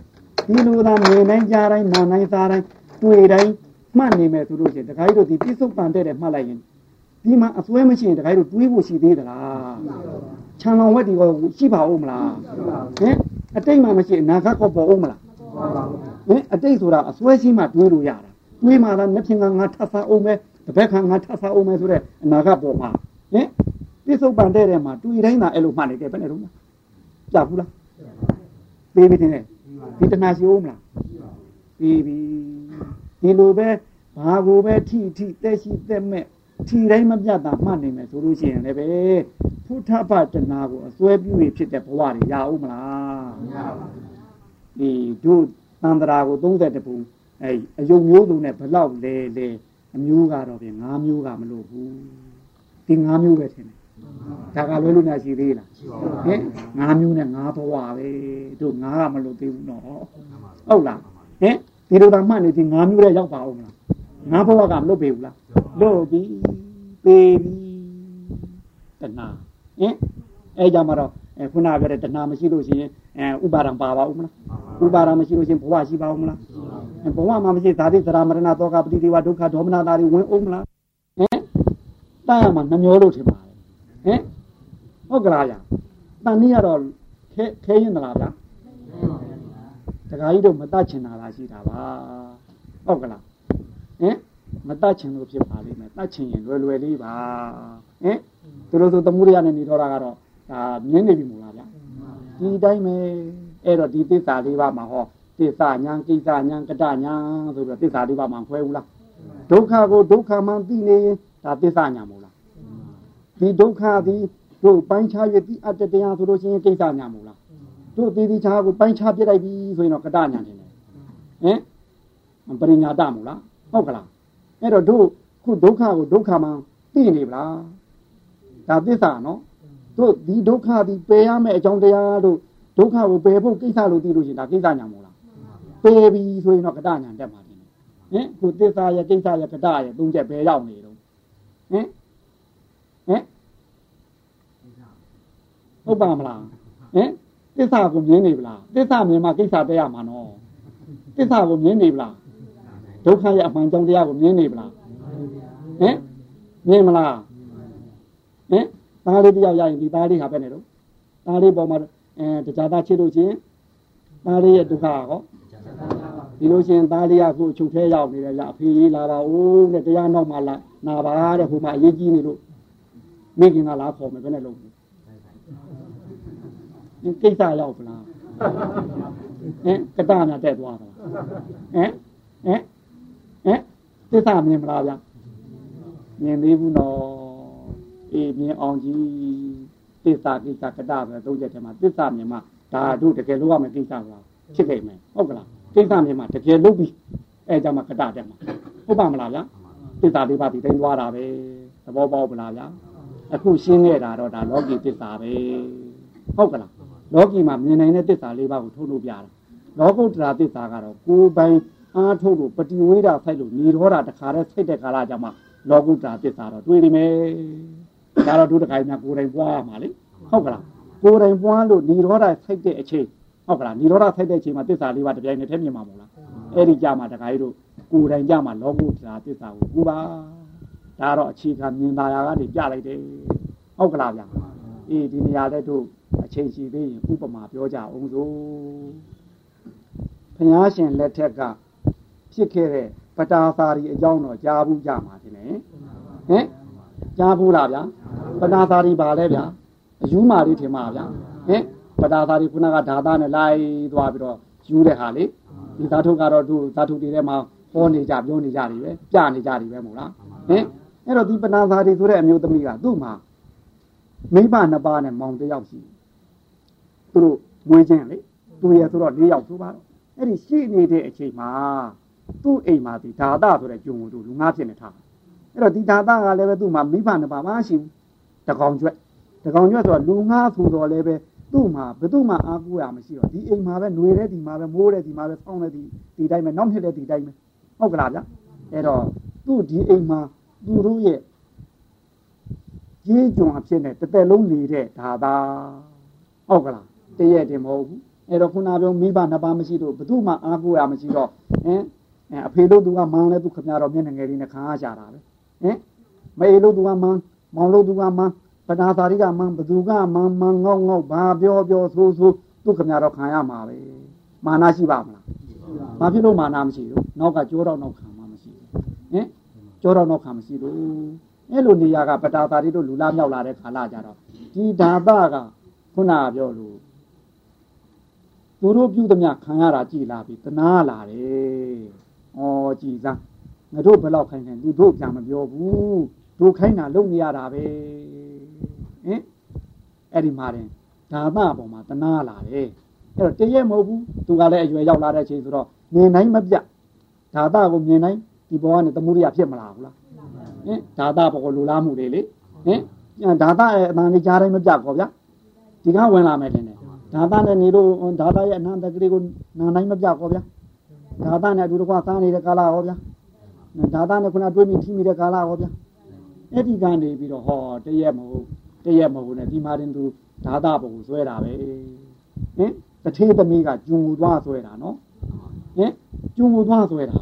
ဒီလိုသာမြင်နိုင်ကြတိုင်းနာနိုင်စားတိုင်းတွေ့တိုင်းမှတ်နေမယ်ဆိုလို့ရှိရင်တခါကြီးတို့ဒီပြစ္ဆုတ်ပန်တဲ့တဲ့မှတ်လိုက်ရင်ဒီမှာအစွဲမရှိရင်တခါကြီးတို့တွေးဖို့ရှိသေးသလားခြံလောင်ဝက်ဒီကောရှိပါဦးမလားဟင်အတိတ်မှမရှိအနာဂတ်ကောပေါ်ဦးမလားဟင်အတိတ်ဆိုတာအစွဲရှိမှတွေးလို့ရတာတွေးမှလားနှစ်ဖြင့်ကငါထပ်စားအောင်မယ်တစ်ဘက်ခါငါထပ်စားအောင်မယ်ဆိုတဲ့အနာဂတ်ပေါ်မှာဟင်ပြစ္ဆုတ်ပန်တဲ့တဲ့မှာတွေ့တိုင်းသာအဲ့လိုမှတ်နေတယ်ဘယ်နဲ့တော့ကြဘူးလားပေးပြီတင်တယ် ဒီတဏှာရှိဦးမလားပြီးပြီဒီလိုပဲဘာကိုပဲထိထိတက်ရှိတက်မဲ့ထီတိုင်းမပြတ်တာမှတ်နေမယ်ဆိုလို့ရှိရင်လည်းပဲဖုထပတနာကိုအစွဲပြုရဖြစ်တဲ့ဘဝတွေရအောင်မလားမရပါဘူးဒီတို့သံတရာကို30ပုံအဲအယုံမျိုးစုံနဲ့ဘလောက်လဲလဲအမျိုးကတော့ပြင်၅မျိုးကမလို့ဘူးဒီ၅မျိုးပဲထင်တယ် ဒါကလွဲလို့များရှိသေးလားဟင်၅မျိုးနဲ့၅ဘဝပဲတို့၅ကမလို့သေးဘူးနော်ဟုတ်လားဟင်ဒီလိုသာမှတ်နေဒီ၅မျိုးနဲ့ရောက်ပါဦးမလားငါဘဝကမလွတ်ပေဘူးလားလွတ်ပြီပေပြီတဏှာဟင်အဲကြောင့်မတော့ခုနပြောတဲ့တဏှာမရှိလို့ရှိရင်အဲဥပါဒံပါပါဦးမလားဥပါဒံမရှိလို့ရှိရင်ဘဝရှိပါဦးမလားဘဝမှာမရှိဇာတိသရမရဏတောကပတိဒေဝဒုက္ခဒေါမနတာတွေဝင်ဦးမလားဟင်တန်ရမှာနှမျောလို့ထင်ပါတယ် ဟင်ဟုတ်ကလားဗျတန်နည်းကတော့ခဲခဲရင်သလားဗျတခါကြီးတို့မတတ်ချင်တာလားရှိတာပါဟုတ်ကလားဟင်မတတ်ချင်လို့ဖြစ်ပါလိမ့်မယ်တတ်ချင်ရင်လွယ်လွယ်လေးပါဟင်သူတို့ဆိုသမှုရရနဲ့နေတော့တာကတော့ဒါမြင်နေပြီမို့လားဗျဒီတိုင်းပဲအဲ့တော့ဒီသစ္စာလေးပါမှာဟောသစ္စာညာကိစ္စညာကတညာဆိုပြီးတော့သစ္စာလေးပါမှာခွဲဘူးလားဒုက္ခကိုဒုက္ခမှန်သိနေရင်ဒါသစ္စာညာမို့လား ဒီဒုက္ခဒီတို့ပိုင်းခြား၍ဒီအတ္တတရားဆိုလို့ရှိရင်ကိစ္စညာမို့လားတို့ဒီဒီခြားကိုပိုင်းခြားပြလိုက်ပြီဆိုရင်တော့ကတညာတယ်ဟင်ပရိညာတမို့လားဟုတ်ကလားအဲ့တော့တို့ခုဒုက္ခကိုဒုက္ခမှသိနေဗလားဒါသစ္စာနော်တို့ဒီဒုက္ခဒီပယ်ရမယ့်အကြောင်းတရားတို့ဒုက္ခကိုပယ်ဖို့ကိစ္စလို့သိလို့ရှိရင်ဒါကိစ္စညာမို့လားပယ်ပြီဆိုရင်တော့ကတညာတက်မှာတယ်ဟင်ခုသစ္စာရဲ့ကိစ္စရဲ့ကတရဲ့သုံးချက်ပဲရောက်နေတော့ဟင်ဟင် ဟုတ်ပါမလားဟင်သစ္စာကိုမြင်နေပလားသစ္စာမြင်မှကိစ္စတက်ရမှာနော်သစ္စာကိုမြင်နေပလားဒုက္ခရဲ့အမှန်ကြောင့်တရားကိုမြင်နေပလားဟင်မြင်မလားဟင်သားလေးတယောက်ရရင်ဒီသားလေးဟာပဲနေတော့သားလေးပေါ်မှာအဲတခြားသားချစ်လို့ချင်းသားလေးရဲ့ဒုက္ခဟောဒီလိုချင်းသားလေးကခုချုပ်ထဲရောက်နေတယ်ရအဖေကြီးလာပါဦးတဲ့တရားနောက်မှလာနာပါတဲ့ဟိုမှာအရေးကြီးနေလို့မိခင်ကလာခေါ်မယ်ဘယ်နဲ့လုပ်လဲ ကိစ္စရောက်ပလားဟင်ကတနာတက်သွားတာဟင်ဟင်ဟင်သစ္စာမြင်မလားဗျာမြင်သေးဘူးနော်အေးမြင်အောင်ကြီးသစ္စာကိစ္စကတပဲသုံးချက်ထဲမှာသစ္စာမြင်မှဒါတို့တကယ်လို့ရမယ်ကိစ္စလားဖြစ်ခဲ့မယ်ဟုတ်ကလားကိစ္စမြင်မှတကယ်လို့ပြီအဲကြမှာကတတက်မှာဟုတ်ပါမလားဗျာသစ္စာလေးပါးဒီတိုင်းသွားတာပဲသဘောပေါက်ပလားဗျာအခုရှင်းခဲ့တာတော့ဒါလောကီသစ္စာပဲဟုတ်ကလား လောကီမှာမြင်နိုင်တဲ့သစ္စာလေးပါးကိုထုတ်လို့ပြတာလောကုတ္တရာသစ္စာကတော့ကိုယ်ပိုင်အားထုတ်လို့ပฏิဝေဒဖိုက်လို့ညီတော်တာတခါတည်းစိတ်တဲ့ကာလကြမှာလောကုတ္တရာသစ္စာတော့တွေးနေမယ်ဒါတော့ဒုတခိုင်းများကိုယ်တိုင်ပွားရမှာလေဟုတ်ကလားကိုယ်တိုင်ပွားလို့ညီတော်တာစိတ်တဲ့အချိန်ဟုတ်ကလားညီတော်တာစိတ်တဲ့အချိန်မှာသစ္စာလေးပါးတပြိုင်တည်းထည့်မြင်မှာမဟုတ်လားအဲ့ဒီကြမှာတခါကြီးတို့ကိုယ်တိုင်ကြမှာလောကုတ္တရာသစ္စာကိုကူပါဒါတော့အခြေခံမြင်သာရာကနေပြလိုက်တယ်ဟုတ်ကလားဗျာအေးဒီနေရာတဲ့တို့ အချိန်ရှိသေးရင်ဥပမာပြောကြအောင်စို့ဘုရားရှင်လက်ထက်ကဖြစ်ခဲ့တဲ့ပတာသာရီအကြောင်းတော့ကြားဘူးကြမှာတင်လေဟင်ကြားဘူးလားဗျာပတာသာရီပါလဲဗျာအယူမာလေးထင်ပါဗျာဟင်ပတာသာရီခုနကဓာတာနဲ့လိုက်သွားပြီးတော့ယူတဲ့ဟာလေဒီဓာတုကတော့သူဓာတုတွေထဲမှာဟောနေကြပြောနေကြတယ်ပဲပြနေကြတယ်ပဲမို့လားဟင်အဲ့တော့ဒီပနာသာရီဆိုတဲ့အမျိုးသမီးကသူ့မှာမိဘနှစ်ပါးနဲ့မောင်တစ်ယောက်ရှိ သူတို့မွေးခြင်းလေသူရဲ့ဆိုတော့၄ယောက်ဆိုပါတော့အဲ့ဒီရှိနေတဲ့အချိန်မှာသူ့အိမ်မှာဒီဓာတဆိုတဲ့ဂျုံကိုသူလူငါဖြစ်နေထားအဲ့တော့ဒီဓာတကလည်းပဲသူ့မှာမိဘနှစ်ပါးမရှိဘူးတကောင်ကျွဲ့တကောင်ကျွဲ့ဆိုတော့လူငါဆိုတော့လည်းပဲသူ့မှာဘယ်သူမှအားကိုးရမရှိတော့ဒီအိမ်မှာပဲຫນွေတဲ့ဒီမှာပဲမိုးတဲ့ဒီမှာပဲဖောင်းတဲ့ဒီဒီတိုင်းပဲနောက်ဖြစ်တဲ့ဒီတိုင်းပဲဟုတ်ကလားဗျအဲ့တော့သူ့ဒီအိမ်မှာသူတို့ရဲ့ရေးကြုံအဖြစ်နဲ့တစ်သက်လုံးနေတဲ့ဓာတာဟုတ်ကလား တရက်တင်မဟုတ်ဘူးအဲ့တော့ခုနပြောမိဘနှစ်ပါးမရှိတော့ဘယ်သူမှအားကိုးရမရှိတော့ဟင်အဖေလို့သူကမောင်လဲသူခမရတော့မျက်နှာငယ်လေးနဲ့ခံအားကြတာပဲဟင်မေလို့သူကမောင်မောင်လို့သူကမောင်ပနာသာရိကမောင်ဘသူကမောင်မောင်ငေါငေါဘာပြောပြောဆိုဆိုသူခမရတော့ခံရမှာပဲမာနရှိပါမလားဘာဖြစ်လို့မာနမရှိဘူးနောက်ကကြိုးတော့နောက်ခံမှာမရှိဘူးဟင်ကြိုးတော့နောက်ခံမရှိဘူးအဲ့လိုနေရာကပတာသာရိတို့လူလာမြောက်လာတဲ့ခါလာကြတော့ဒီဓာတကခုနပြောလို့ သူတို့ပြုသမျှခံရတာကြည်လာပြီတနာလာတယ်။ဩကြည်စားငါတို့ဘယ်လောက်ခိုင်းခိုင်းသူတို့ပြန်မပြောဘူး။တို့ခိုင်းတာလုံနေရတာပဲ။ဟင်အဲ့ဒီမှာတင်ဓာမပေါ်မှာတနာလာတယ်။အဲ့တော့တရက်မဟုတ်ဘူးသူကလည်းအရွယ်ရောက်လာတဲ့အချိန်ဆိုတော့မြင်နိုင်မပြဓာတကိုမြင်နိုင်ဒီဘောကနေသမှုရိယဖြစ်မလားဘူးလား။ဟင်ဓာတဘောကိုလူလားမှုတွေလေ။ဟင်ဓာတရဲ့အမှန်လေးကြားတိုင်းမပြကောဗျာ။ဒီကဝင်လာမယ်တင်တယ် ဓာတာနဲ့နေလို့ဓာတာရဲ့အနန္တကလေးကိုနာနိုင်မပြကောဗျာဓာတာနဲ့အတူတကွသားနေတဲ့ကာလဟောဗျာဓာတာနဲ့ခုနတွေးမိထိမိတဲ့ကာလဟောဗျာအဲ့ဒီကနေပြီးတော့ဟောတရက်မဟုတ်တရက်မဟုတ်နဲ့ဒီမာရင်သူဓာတာဘုံဆွဲတာပဲဟင်တထေးသမီးကဂျုံသွားဆွဲတာနော်ဟင်ဂျုံသွားဆွဲတာ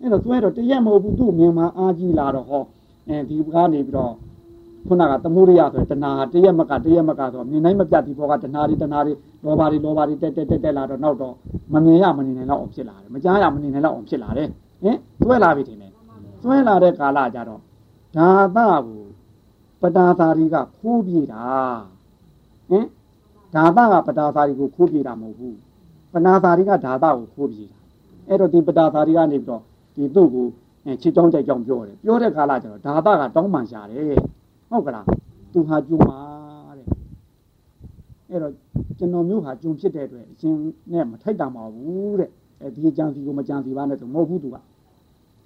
အဲ့တော့ဆွဲတော့တရက်မဟုတ်ဘူးသူ့မြန်မာအားကြီးလာတော့ဟောအဲဒီကနေပြီးတော့ ခုနကသမုဒိယဆိုတဏှာတရက်မကတရက်မကဆိုမြင်နိုင်မပြတ်ဒီဘောကတဏှာတွေတဏှာတွေလောဘတွေလောဘတွေတက်တက်တက်တက်လာတော့နောက်တော့မမြင်ရမနေနိုင်တော့အောင်ဖြစ်လာတယ်မကြားရမနေနိုင်တော့အောင်ဖြစ်လာတယ်ဟင်တွဲလာပြီထင်တယ်တွဲလာတဲ့ကာလကြတော့ဓာသကိုပတာသာရီကခိုးပြေးတာဟင်ဓာသကပတာသာရီကိုခိုးပြေးတာမဟုတ်ဘူးပနာသာရီကဓာသကိုခိုးပြေးတာအဲ့တော့ဒီပတာသာရီကနေပြီးတော့ဒီသူ့ကိုချစ်ကြောင်းကြိုက်ကြောင်းပြောတယ်ပြောတဲ့ကာလကျတော့ဓာသကတောင်းပန်ရှာတယ် ဟုတ်ကလားသူဟာကျုံပါတဲ့အဲ့တော့ကျွန်တော်မျိုးဟာကျုံဖြစ်တဲ့အတွက်အရှင်နဲ့မထိုက်တာမဟုတ်ဘူးတဲ့အဲဒီကြံစီကိုမကြံစီပါနဲ့ဆိုမဟုတ်ဘူးသူက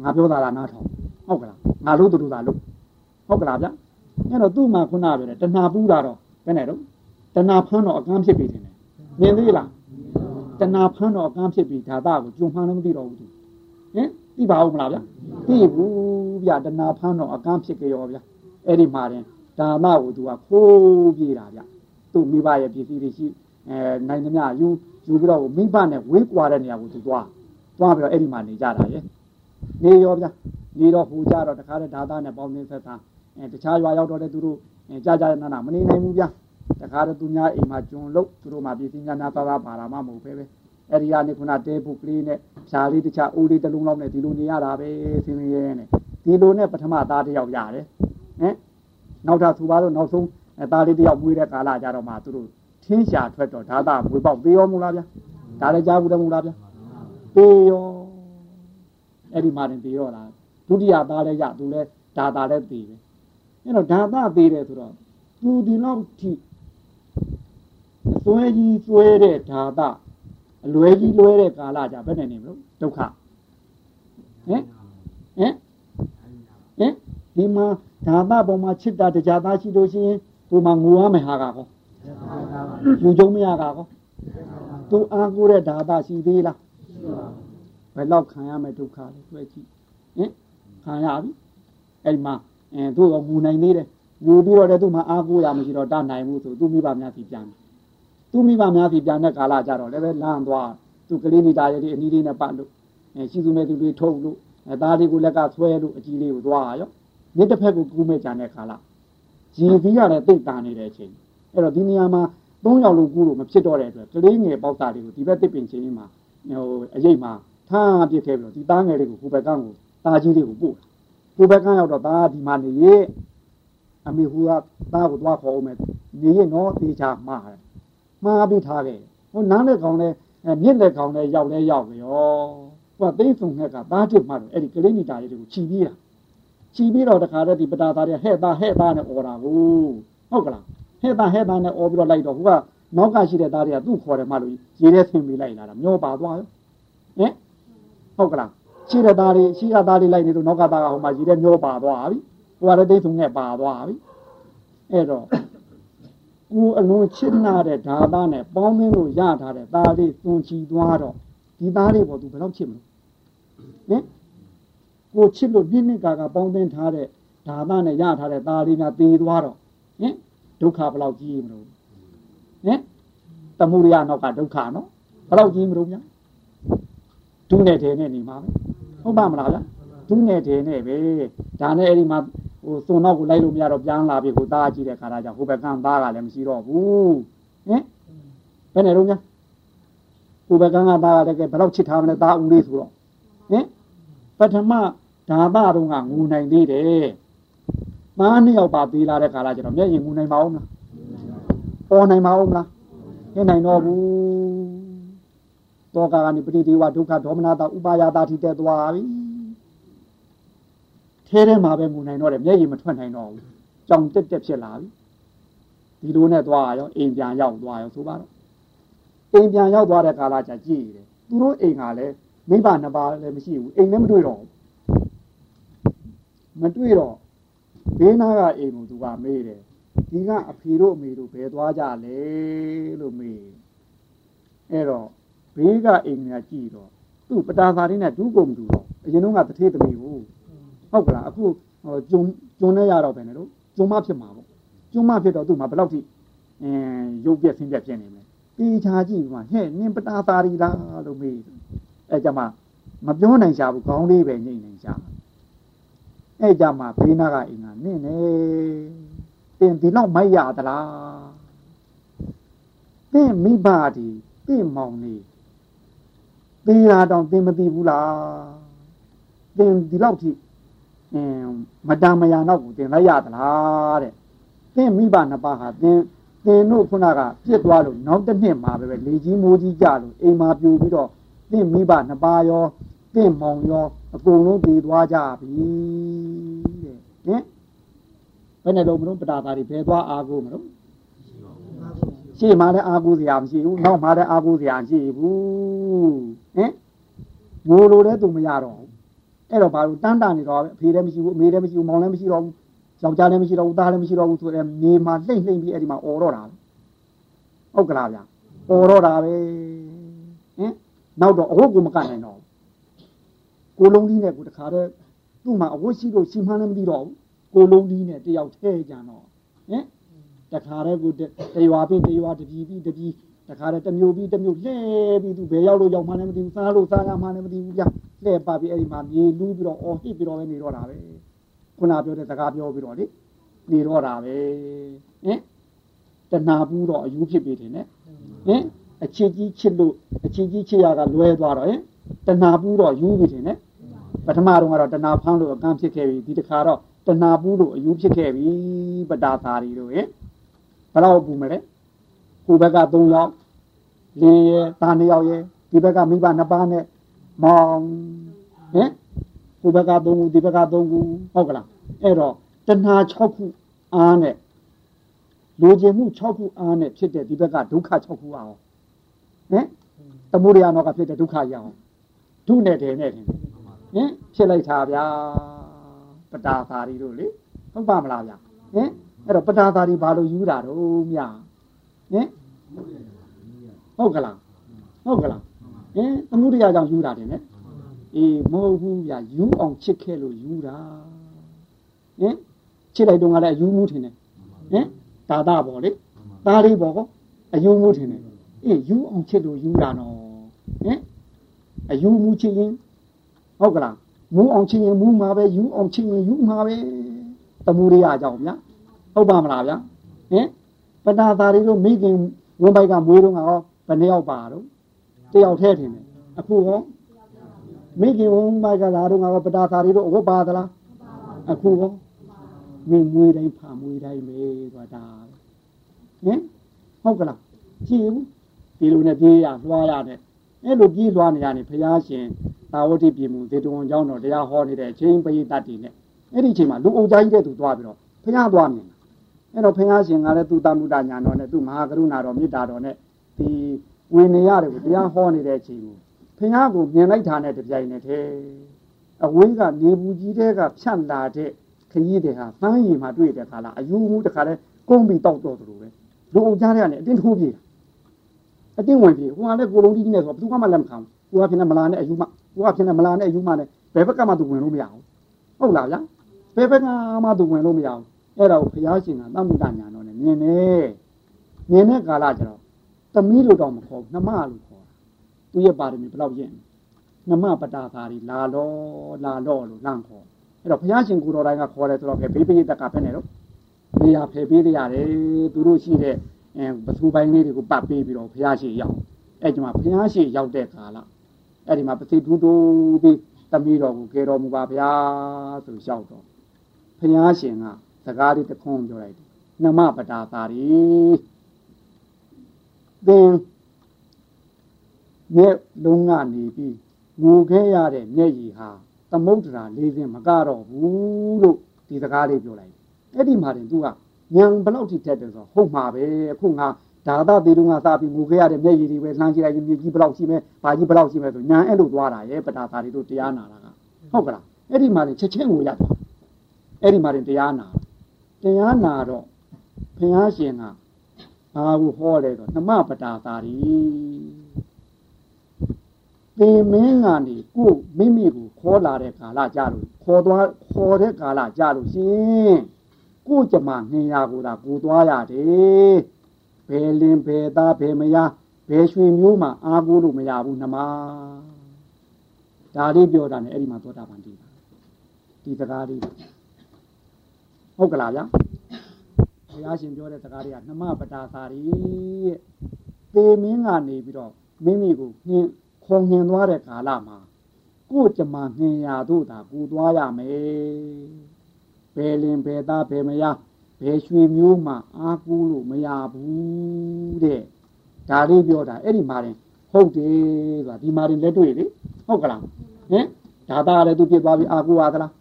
ငါပြောတာလားနားထောင်ဟုတ်ကလားငါလို့တူတူသာလို့ဟုတ်ကလားဗျအဲ့တော့သူ့မှာခုနပြောတယ်တဏှာပူးတာတော့ဘယ်နဲ့တော့တဏှာဖမ်းတော့အကန်းဖြစ်ပြီတယ်မြင်သေးလားတဏှာဖမ်းတော့အကန်းဖြစ်ပြီဒါသကိုကြုံမှန်းလည်းမသိတော့ဘူးသူဟင်သိပါဦးမလားဗျာသိဘူးဗျာတဏှာဖမ်းတော့အကန်းဖြစ်ကြရောဗျာ အဲ့ဒီမှာတင်ဒါနကိုသူကခိုးပြေးတာဗျာသူ့မိဘရဲ့ပစ္စည်းတွေရှိအဲနိုင်သမျှယူယူပြီးတော့မိဘနဲ့ဝေးကွာတဲ့နေရာကိုသူသွားသွားပြီးတော့အဲ့ဒီမှာနေကြတာရဲ့နေရောဗျာနေတော့ဟိုကြတော့တခါတည်းဒါသနဲ့ပေါင်းနေဆက်သားအဲတခြားရွာရောက်တော့လည်းသူတို့ကြာကြာနာနာမနေနိုင်ဘူးဗျာတခါတည်းသူများအိမ်မှာကျွန်လုတ်သူတို့မှာပစ္စည်းညာနာသားသားပါလာမှမဟုတ်ပဲပဲအဲ့ဒီကနေခုနတဲပုတ်ကလေးနဲ့ဖြာလေးတခြားအိုးလေးတစ်လုံးလောက်နဲ့ဒီလိုနေရတာပဲဆင်းရဲနဲ့ဒီလိုနဲ့ပထမသားတစ်ယောက်ရတယ် ဟင်နောက်တာသူပါတော့နောက်ဆုံးသားလေးတစ်ယောက်မွေးတဲ့ကာလကြတော့မှသူတို့ထင်းရှာထွက်တော့ဒါသာမွေပေါက်သေးရောမလားဗျာဒါလည်းကြားဘူးတယ်မလားဗျာသေးရောအဲ့ဒီမှာတင်သေးရောလားဒုတိယသားလည်းရသူလည်းဒါသာလည်းသေးပဲအဲ့တော့ဒါသာသေးတယ်ဆိုတော့သူဒီလောက်ထိသွဲကြီးသွဲတဲ့ဓာတအလွဲကြီးလွဲတဲ့ကာလကြဘယ်နဲ့နေမလို့ဒုက္ခဟင်ဟင်ဟင် ဒီမှာဓာတပုံမှာချစ်တာတရားသားရှိလို့ရှိရင်သူမှငိုရမယ်ဟာကကောယူကြုံမရကကောသူအားကိုးတဲ့ဓာတရှိသေးလားဘယ်တော့ခံရမယ်ဒုက္ခလဲတွေ့ကြည့်ဟင်ခံရပြီအဲ့မှာအဲသူ့တော့မူနိုင်သေးတယ်ယူပြီးတော့လည်းသူ့မှာအားကိုးရမရှိတော့တနိုင်ဘူးဆိုသူ့မိဘများစီပြန်တယ်သူ့မိဘများစီပြန်တဲ့ကာလကြတော့လည်းပဲလမ်းသွားသူကလေးနေတာရည်အနီးလေးနဲ့ပတ်လို့အဲရှိသူမဲ့သူတွေထုတ်လို့အဲသားလေးကိုလက်ကဆွဲလို့အကြီးလေးကိုသွားရော မြစ်တစ်ဖက်ကိုကူးမဲ့ကြတဲ့ကာလရင်ပြီးရတယ်တိတ်တာနေတဲ့အချိန်အဲ့တော့ဒီနေရာမှာသုံးယောက်လုံးကူးလို့မဖြစ်တော့တဲ့အတွက်ကလေးငယ်ပေါက်သားလေးကိုဒီဘက်တစ်ပင်ချင်းမှာဟိုအရေးမှာထားပြစ်ခဲ့ပြီးတော့ဒီသားငယ်လေးကိုကိုယ်ဘက်ကန်းကိုသားကြီးလေးကိုပို့ကိုယ်ဘက်ကန်းရောက်တော့သားဒီမှာနေရဲ့အမေဟူကသားကိုသွားခေါ်အောင်မယ်နေရင်တော့တေချာမှားတယ်မှားပြီးထားခဲ့ဟိုနားလက်ကောင်လဲမြင့်လက်ကောင်လဲရောက်လဲရောက်ရောဟိုသိဆုံငှက်ကသားတစ်မှတော့အဲ့ဒီကလေးနီတာလေးတွေကိုခြီးပြီးတာ ခြီးပြီးတော့တခါတည်းဒီပတာသားတွေဟဲ့သားဟဲ့သားနဲ့អော်တာကိုဟုတ်ကလားဟဲ့သားဟဲ့သားနဲ့អော်ပြီးတော့လိုက်တော့ဟိုကနောက်ကရှိတဲ့သားတွေကသူ့ခေါ်တယ်မှလို့ရေထဲဆင်းပြီးလိုက်လာတာမျောပါသွားရောဟင်ဟုတ်ကလားရှိတဲ့သားတွေရှိရသားတွေလိုက်နေလို့နောက်ကသားကဟိုမှာရေထဲမျောပါသွားပြီဟိုကလည်းသိဆုံငှက်ပါသွားပြီအဲ့တော့ကိုအလုံးချစ်နာတဲ့ဓာသားနဲ့ပေါင်းသင်းလို့ရထားတဲ့သားလေးသွန်ချီသွားတော့ဒီသားလေးပေါ်သူဘယ်တော့ချစ်မလို့ဟင် ကိုချစ်လို့ပြင်းနှစ်ကာကပေါင်းသင်းထားတဲ့ဓာသားနဲ့ရထားတဲ့သားလေးကတေသွားတော့ဟင်ဒုက္ခဘယ်လောက်ကြီးမလို့ဟင်တမှုရနောက်ကဒုက္ခနော်ဘယ်လောက်ကြီးမလို့ဗျာဒုနဲ့တယ်နဲ့နေမှာပဲဟုတ်ပါမလားဗျာဒုနဲ့တယ်နဲ့ပဲဒါနဲ့အဲ့ဒီမှာဟိုစွန်တော့ကိုလိုက်လို့မရတော့ပြန်လာပြီကိုသားကြည့်တဲ့ခါကျဟိုဘက်ကန်းသားကလည်းမရှိတော့ဘူးဟင်ဘယ်နဲ့တော့ညာဟိုဘက်ကန်းကသားကလည်းဘယ်တော့ချစ်ထားမလဲသားဦးလေးဆိုတော့ဟင်ပထမ ဓာမတော့ကငူနိုင်သေးတယ်မားနှစ်ယောက်ပါသေးလာတဲ့ခါကျတော့မျက်ရင်ငူနိုင်ပါဦးမလားပေါ်နိုင်ပါဦးမလားဟင်နိုင်တော့ဘူးတောကကနေပရိဒီဝဒုက္ခဒေါမနတာဥပါယတာထိတက်သွားပြီထဲထဲမှာပဲမူနိုင်တော့တယ်မျက်ရည်မထွက်နိုင်တော့ဘူးကြောင်တက်တက်ဖြစ်လာပြီဒီလိုနဲ့သွားရောအိမ်ပြန်ရောက်သွားရောဆိုပါတော့အိမ်ပြန်ရောက်သွားတဲ့ကာလကြာကြည့်ရတယ်သူတို့အိမ်ကလည်းမိဘနှစ်ပါးလည်းမရှိဘူးအိမ်လည်းမတွေ့တော့ဘူး မတွေ့တော့ဘေးနားကအိမ်ကိုသူကမေးတယ်ဒီကအဖေတို့အမေတို့ဘယ်သွားကြလဲလို့မေးအဲ့တော့ဘေးကအိမ်ကကြည့်တော့သူ့ပတာသာရင်းနဲ့ဒူးကုန်တူတော့အရင်တော့ကတထေးသမီးကိုဟုတ်ကလားအခုကျုံကျုံနေရတော့ပဲနဲ့လို့ကျုံမဖြစ်မှာပေါ့ကျုံမဖြစ်တော့သူ့မှာဘယ်လောက်ထိအင်းရုပ်ပြက်ဆင်းပြက်ဖြစ်နေမလဲတေချာကြည့်မှာဟဲ့နင်ပတာသာရီလားလို့မေးအဲကြမှာမပြောနိုင်ရှာဘူးခေါင်းလေးပဲညိမ့်နေရှာ အဲကြမှာဘေးနာကအိမ်ကနင့်နေတင်ဒီလောက်မိုက်ရသလားတင်မိဘဒီတင်မောင်နေသေတာတောင်တင်မသိဘူးလားတင်ဒီလောက်ထိအင်းမတန်မယာနောက်ကိုတင်လိုက်ရသလားတဲ့သင်မိဘနှစ်ပါးဟာသင်သင်တို့ခုနကပြစ်သွားလို့နောက်တစ်နှစ်မှာပဲပဲလေကြီးမိုးကြီးကြလို့အိမ်မှာပြူပြီးတော့သင်မိဘနှစ်ပါးရောသင်မောင်ရော အကုန်လုံးတည်သွားကြပြီတဲ့ဟင်ဘယ်နဲ့တော့မလို့ပတာသားတွေဘယ်သွားအားကိုမလို့ရှေ့မှာလည်းအားကိုစရာမရှိဘူးနောက်မှာလည်းအားကိုစရာမရှိဘူးဟင်ငိုလို့လည်းသူမရတော့ဘူးအဲ့တော့ဘာလို့တန်းတာနေတော့အဖေလည်းမရှိဘူးအမေလည်းမရှိဘူးမောင်လည်းမရှိတော့ဘူးယောက်ျားလည်းမရှိတော့ဘူးသားလည်းမရှိတော့ဘူးဆိုတော့မြေမှာလှိမ့်လှိမ့်ပြီးအဲ့ဒီမှာអော်တော့တာဟုတ်ကလားဗျာអော်တော့တာပဲဟင်နောက်တော့အဝတ်ကိုမကနိုင်တော့ ကိုလုံးကြီးနဲ့ကိုတခါတည်းသူ့မှာအဝတ်ရှိလို့ရှိမှန်းလည်းမသိတော့ဘူးကိုလုံးကြီးနဲ့တယောက်ထဲကြံတော့ဟင်တခါတည်းကိုတရွာပြီးတရွာတပြည်ပြီးတပြည်တခါတည်းတမျိုးပြီးတမျိုးလှဲပြီးသူဘယ်ရောက်လို့ရောက်မှန်းလည်းမသိဘူးစားလို့စားရမှန်းလည်းမသိဘူးဗျလှဲပါပြီးအဲ့ဒီမှာမြေလူးပြီးတော့အော်ဟစ်ပြီးတော့ပဲနေတော့တာပဲခုနပြောတဲ့စကားပြောပြီးတော့လေနေတော့တာပဲဟင်တဏှာဘူးတော့အယူဖြစ်ပြီတင်နဲ့ဟင်အချစ်ကြီးချစ်လို့အချစ်ကြီးချစ်ရကလွဲသွားတော့ဟင်တဏှာဘူးတော့ယူပြီတင်နဲ့ ပထမတော့ကတော့တဏှာဖမ်းလို့အကန့်ဖြစ်ခဲ့ပြီဒီတစ်ခါတော့တဏှာဘူးလို့အယူဖြစ်ခဲ့ပြီပတာသာရီတို့ဟင်ဘယ်တော့ပူမလဲကိုဘက်က3ယောက်လင်းရဲ့တာ2ယောက်ရဲ့ဒီဘက်ကမိဘ2ပါးနဲ့မောင်ဟင်ကိုဘက်က3ခုဒီဘက်က3ခုဟုတ်ကလားအဲ့တော့တဏှာ6ခုအားနဲ့လိုချင်မှု6ခုအားနဲ့ဖြစ်တဲ့ဒီဘက်ကဒုက္ခ6ခုအောင်ဟင်သမုဒယနောကဖြစ်တဲ့ဒုက္ခရအောင်ဒုနဲ့တယ်နဲ့ ဟင်ဖြစ်လိုက်တာဗျာပတာသာရီတို့လေဟုတ်ပါမလားဗျာဟင်အဲ့တော့ပတာသာရီဘာလို့ယူတာတော့မြဟင်ဟုတ်ကလားဟုတ်ကလားဟင်သမုဒယကြောင့်ယူတာတယ်နဲ့အေးမဟုတ်ဘူးဗျာယူအောင်ချစ်ခဲ့လို့ယူတာဟင်ချစ်လိုက်တော့ကလည်းအယူမှုထင်တယ်ဟင်ဒါတာပေါ့လေသားလေးပေါ့ကောအယူမှုထင်တယ်အေးယူအောင်ချစ်လို့ယူတာနော်ဟင်အယူမှုချစ်ရင် ဟုတ်ကလားမူအောင်ချင်ရင်မူမှာပဲယူအောင်ချင်ရင်ယူမှာပဲတမှုရိယအကြောင်းဗျာဟုတ်ပါမလားဗျာဟင်ပဏာသာရီတို့မိခင်ဝင်းပိုက်ကမွေးတော့ငါဟောဘယ်နှယောက်ပါတော့တယောက်ထဲထင်တယ်အခုဟောမိခင်ဝင်းပိုက်ကလာတော့ငါဟောပဏာသာရီတို့ဝတ်ပါသလားအခုဟောမင်းမွေးတိုင်းဖာမွေးတိုင်းပဲဆိုတာဟင်ဟုတ်ကလားကြည့်ဘူးဒီလိုနဲ့ပြေးရလွှားရတယ် အဲ့လိုကြီးသွားနေရတယ်ဘုရားရှင်သာဝတိပြည်မူဒေတဝန်ကျောင်းတော်တရားဟောနေတဲ့အချိန်ပရိသတ်တွေနဲ့အဲ့ဒီအချိန်မှာလူအုပ်တိုင်းတဲ့သူသွားပြီးတော့ဘုရားသွားမြင်တာအဲ့တော့ဘုရားရှင်ကလည်းသူတမုဒ္ဒညာတော်နဲ့သူမဟာကရုဏာတော်မေတ္တာတော်နဲ့ဒီဝေနေရတယ်ကိုတရားဟောနေတဲ့အချိန်ကိုဘုရားကိုမြင်လိုက်တာနဲ့တပြိုင်နက်တည်းအဝေးကနေဘူးကြီးတဲ့ကဖြန့်လာတဲ့ခရီးတွေဟာသမ်းရည်မှာတွေ့တဲ့ခါလာအယူမှုတခါလဲကုန်းပြီးတောက်တော့သလိုပဲလူအုပ်ကြားထဲကနေအတင်းထိုးပြေးတာ အတင်းဝင်ပြေးဟိုကလည်းကိုလုံးကြီးနဲ့ဆိုဘယ်သူမှလက်မခံဘူးကိုကဖြစ်နေမလာနဲ့အယူမှကိုကဖြစ်နေမလာနဲ့အယူမှနဲ့ဘယ်ဘက်ကမှသူဝင်လို့မရဘူးဟုတ်လားဗျာဘယ်ဘက်ကမှသူဝင်လို့မရဘူးအဲ့ဒါကိုဘုရားရှင်ကသတ်မှုတညာတော်နဲ့မြင်နေမြင်တဲ့ကာလကျတော့သမီးလို့တော့မခေါ်ဘူးနှမလို့ခေါ်တာသူရဲ့ပါရမီဘယ်လောက်ရင်နှမပတာသာရီလာလောလာလောလို့လန့်ခေါ်အဲ့တော့ဘုရားရှင်ကိုတော်တိုင်းကခေါ်တယ်ဆိုတော့ဘေးပိယတက်ကဖက်နေတော့နေရာဖယ်ပေးရတယ်သူတို့ရှိတဲ့ အဲပသူပိုင်းလေးတွေကိုပတ်ပေးပြီးတော့ဘုရားရှင်ရောက်အဲ့ဒီမှာဘုရားရှင်ရောက်တဲ့ကာလအဲ့ဒီမှာပသိတူတူပြီးတမီးတော်ကိုကယ်တော်မူပါဗျာဆိုလျှောက်တော့ဘုရားရှင်ကစကားလေးတစ်ခွန်းပြောလိုက်တယ်နမပတာသာရီသင်မြက်လုံးကနေပြီးငိုခဲ့ရတဲ့မျက်ရည်ဟာသမုဒ္ဒရာလေးစင်းမကတော့ဘူးလို့ဒီစကားလေးပြောလိုက်အဲ့ဒီမှာတင်သူက ညံဘလောက်ထိတက်တယ်ဆိုဟုတ်မှာပဲအခုငါဒါသသေးတုန်းကစပြီးငိုခဲ့ရတဲ့မျက်ရည်တွေပဲလှမ်းကြည့်လိုက်ရင်မြေကြီးဘလောက်ရှိမဲဘာကြီးဘလောက်ရှိမဲဆိုညံအဲ့လိုသွားတာရဲ့ပတာသာတွေတို့တရားနာတာကဟုတ်ကလားအဲ့ဒီမှာတင်ချက်ချင်းငိုရတာအဲ့ဒီမှာတင်တရားနာတရားနာတော့ဘုရားရှင်ကဘာကိုဟောလဲတော့နှမပတာသာရီသင်မင်းကနေကိုမိမိကိုခေါ်လာတဲ့ကာလကြလို့ခေါ်သွားခေါ်တဲ့ကာလကြလို့ရှင် ကိုကြမှာငင်ရကိုသာကိုသွားရတယ်ဘယ်လင်ဘယ်သားဘယ်မယားဘယ်ရွှေမျိုးမှအားကိုးလို့မရဘူးနှမဒါလေးပြောတာနဲ့အဲ့ဒီမှာသောတာပန်တည်တာဒီစကားလေးဟုတ်ကလားဗျာဘုရားရှင်ပြောတဲ့စကားတွေကနှမပတာသာရီတဲ့သေမင်းကနေပြီးတော့မိမိကိုနှင်းခေါ်ငင်သွားတဲ့ကာလမှာကိုကြမှာငင်ရတို့သာကိုသွားရမယ် ဘယ်လင်ဘယ်သားဘယ်မယားဘယ်ရွှေမျိုးမှအားကိုးလို့မရဘူးတဲ့ဒါလေးပြောတာအဲ့ဒီမှာရင်ဟုတ်တယ်ဆိုတာဒီမှာရင်လက်တွေ့လေဟုတ်ကလားဟင်ဒါသားလည်းသူပြစ်သွားပြီအားကိုးရသလား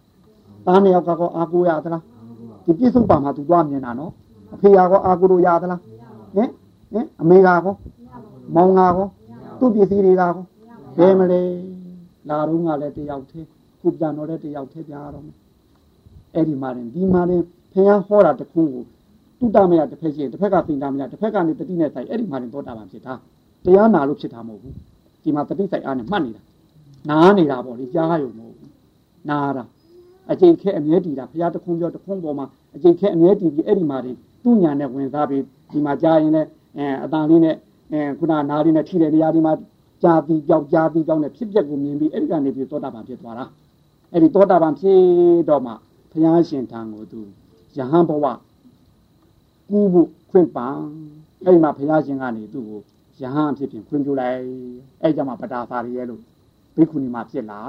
သားနှစ်ယောက်ကောအားကိုးရသလားဒီပြစ်စုံပါမှာသူသွားမြင်တာနော်အဖေကောအားကိုးလို့ရသလားဟင်ဟင်အမေကောမောင်ကောသူ့ပစ္စည်းတွေကကောဘယ်မလဲလာတော့ကလည်းတယောက်သေးခုပြန်တော့လည်းတယောက်သေးပြရတော့မယ် အဲ့ဒီမှာရင်ဒီမှာရင်ဖះဟောတာတခုကိုတုတမယတစ်ဖက်ရှိရင်တစ်ဖက်ကသင်္တာမယတစ်ဖက်ကနေတတိနဲ့ဆိုင်အဲ့ဒီမှာတင်သောတာပန်ဖြစ်တာတရားနာလို့ဖြစ်တာမဟုတ်ဘူးဒီမှာတတိဆိုင်အားနဲ့မှတ်နေတာနားနေတာပေါ့လေကြားရုံမဟုတ်ဘူးနားတာအကျိန်ခဲအမြဲတည်တာဘုရားတခုံပြောတခုံပေါ်မှာအကျိန်ခဲအမြဲတည်ပြီးအဲ့ဒီမှာတင်သူ့ညာနဲ့ဝင်စားပြီးဒီမှာကြားရင်လည်းအဲအတန်လေးနဲ့အဲခုနနားလေးနဲ့ထိတဲ့နေရာဒီမှာကြာပြီးကြောက်ကြာပြီးကြောက်နဲ့ဖြစ်ပျက်ကိုမြင်ပြီးအဲ့ဒီကနေပြီးသောတာပန်ဖြစ်သွားတာအဲ့ဒီသောတာပန်ဖြစ်တော့မှ ဘုရားရှင်ထံကိုသူယဟန်ဘဝကူးဖို့ခွင့်ပန်အဲ့ဒီမှာဘုရားရှင်ကနေသူ့ကိုယဟန်ဖြစ်ဖြစ်ခွင့်ပြုလိုက်အဲ့ကြမှာပတာသာရရဲ့လို့ဘိက္ခုနီမှာဖြစ်လာ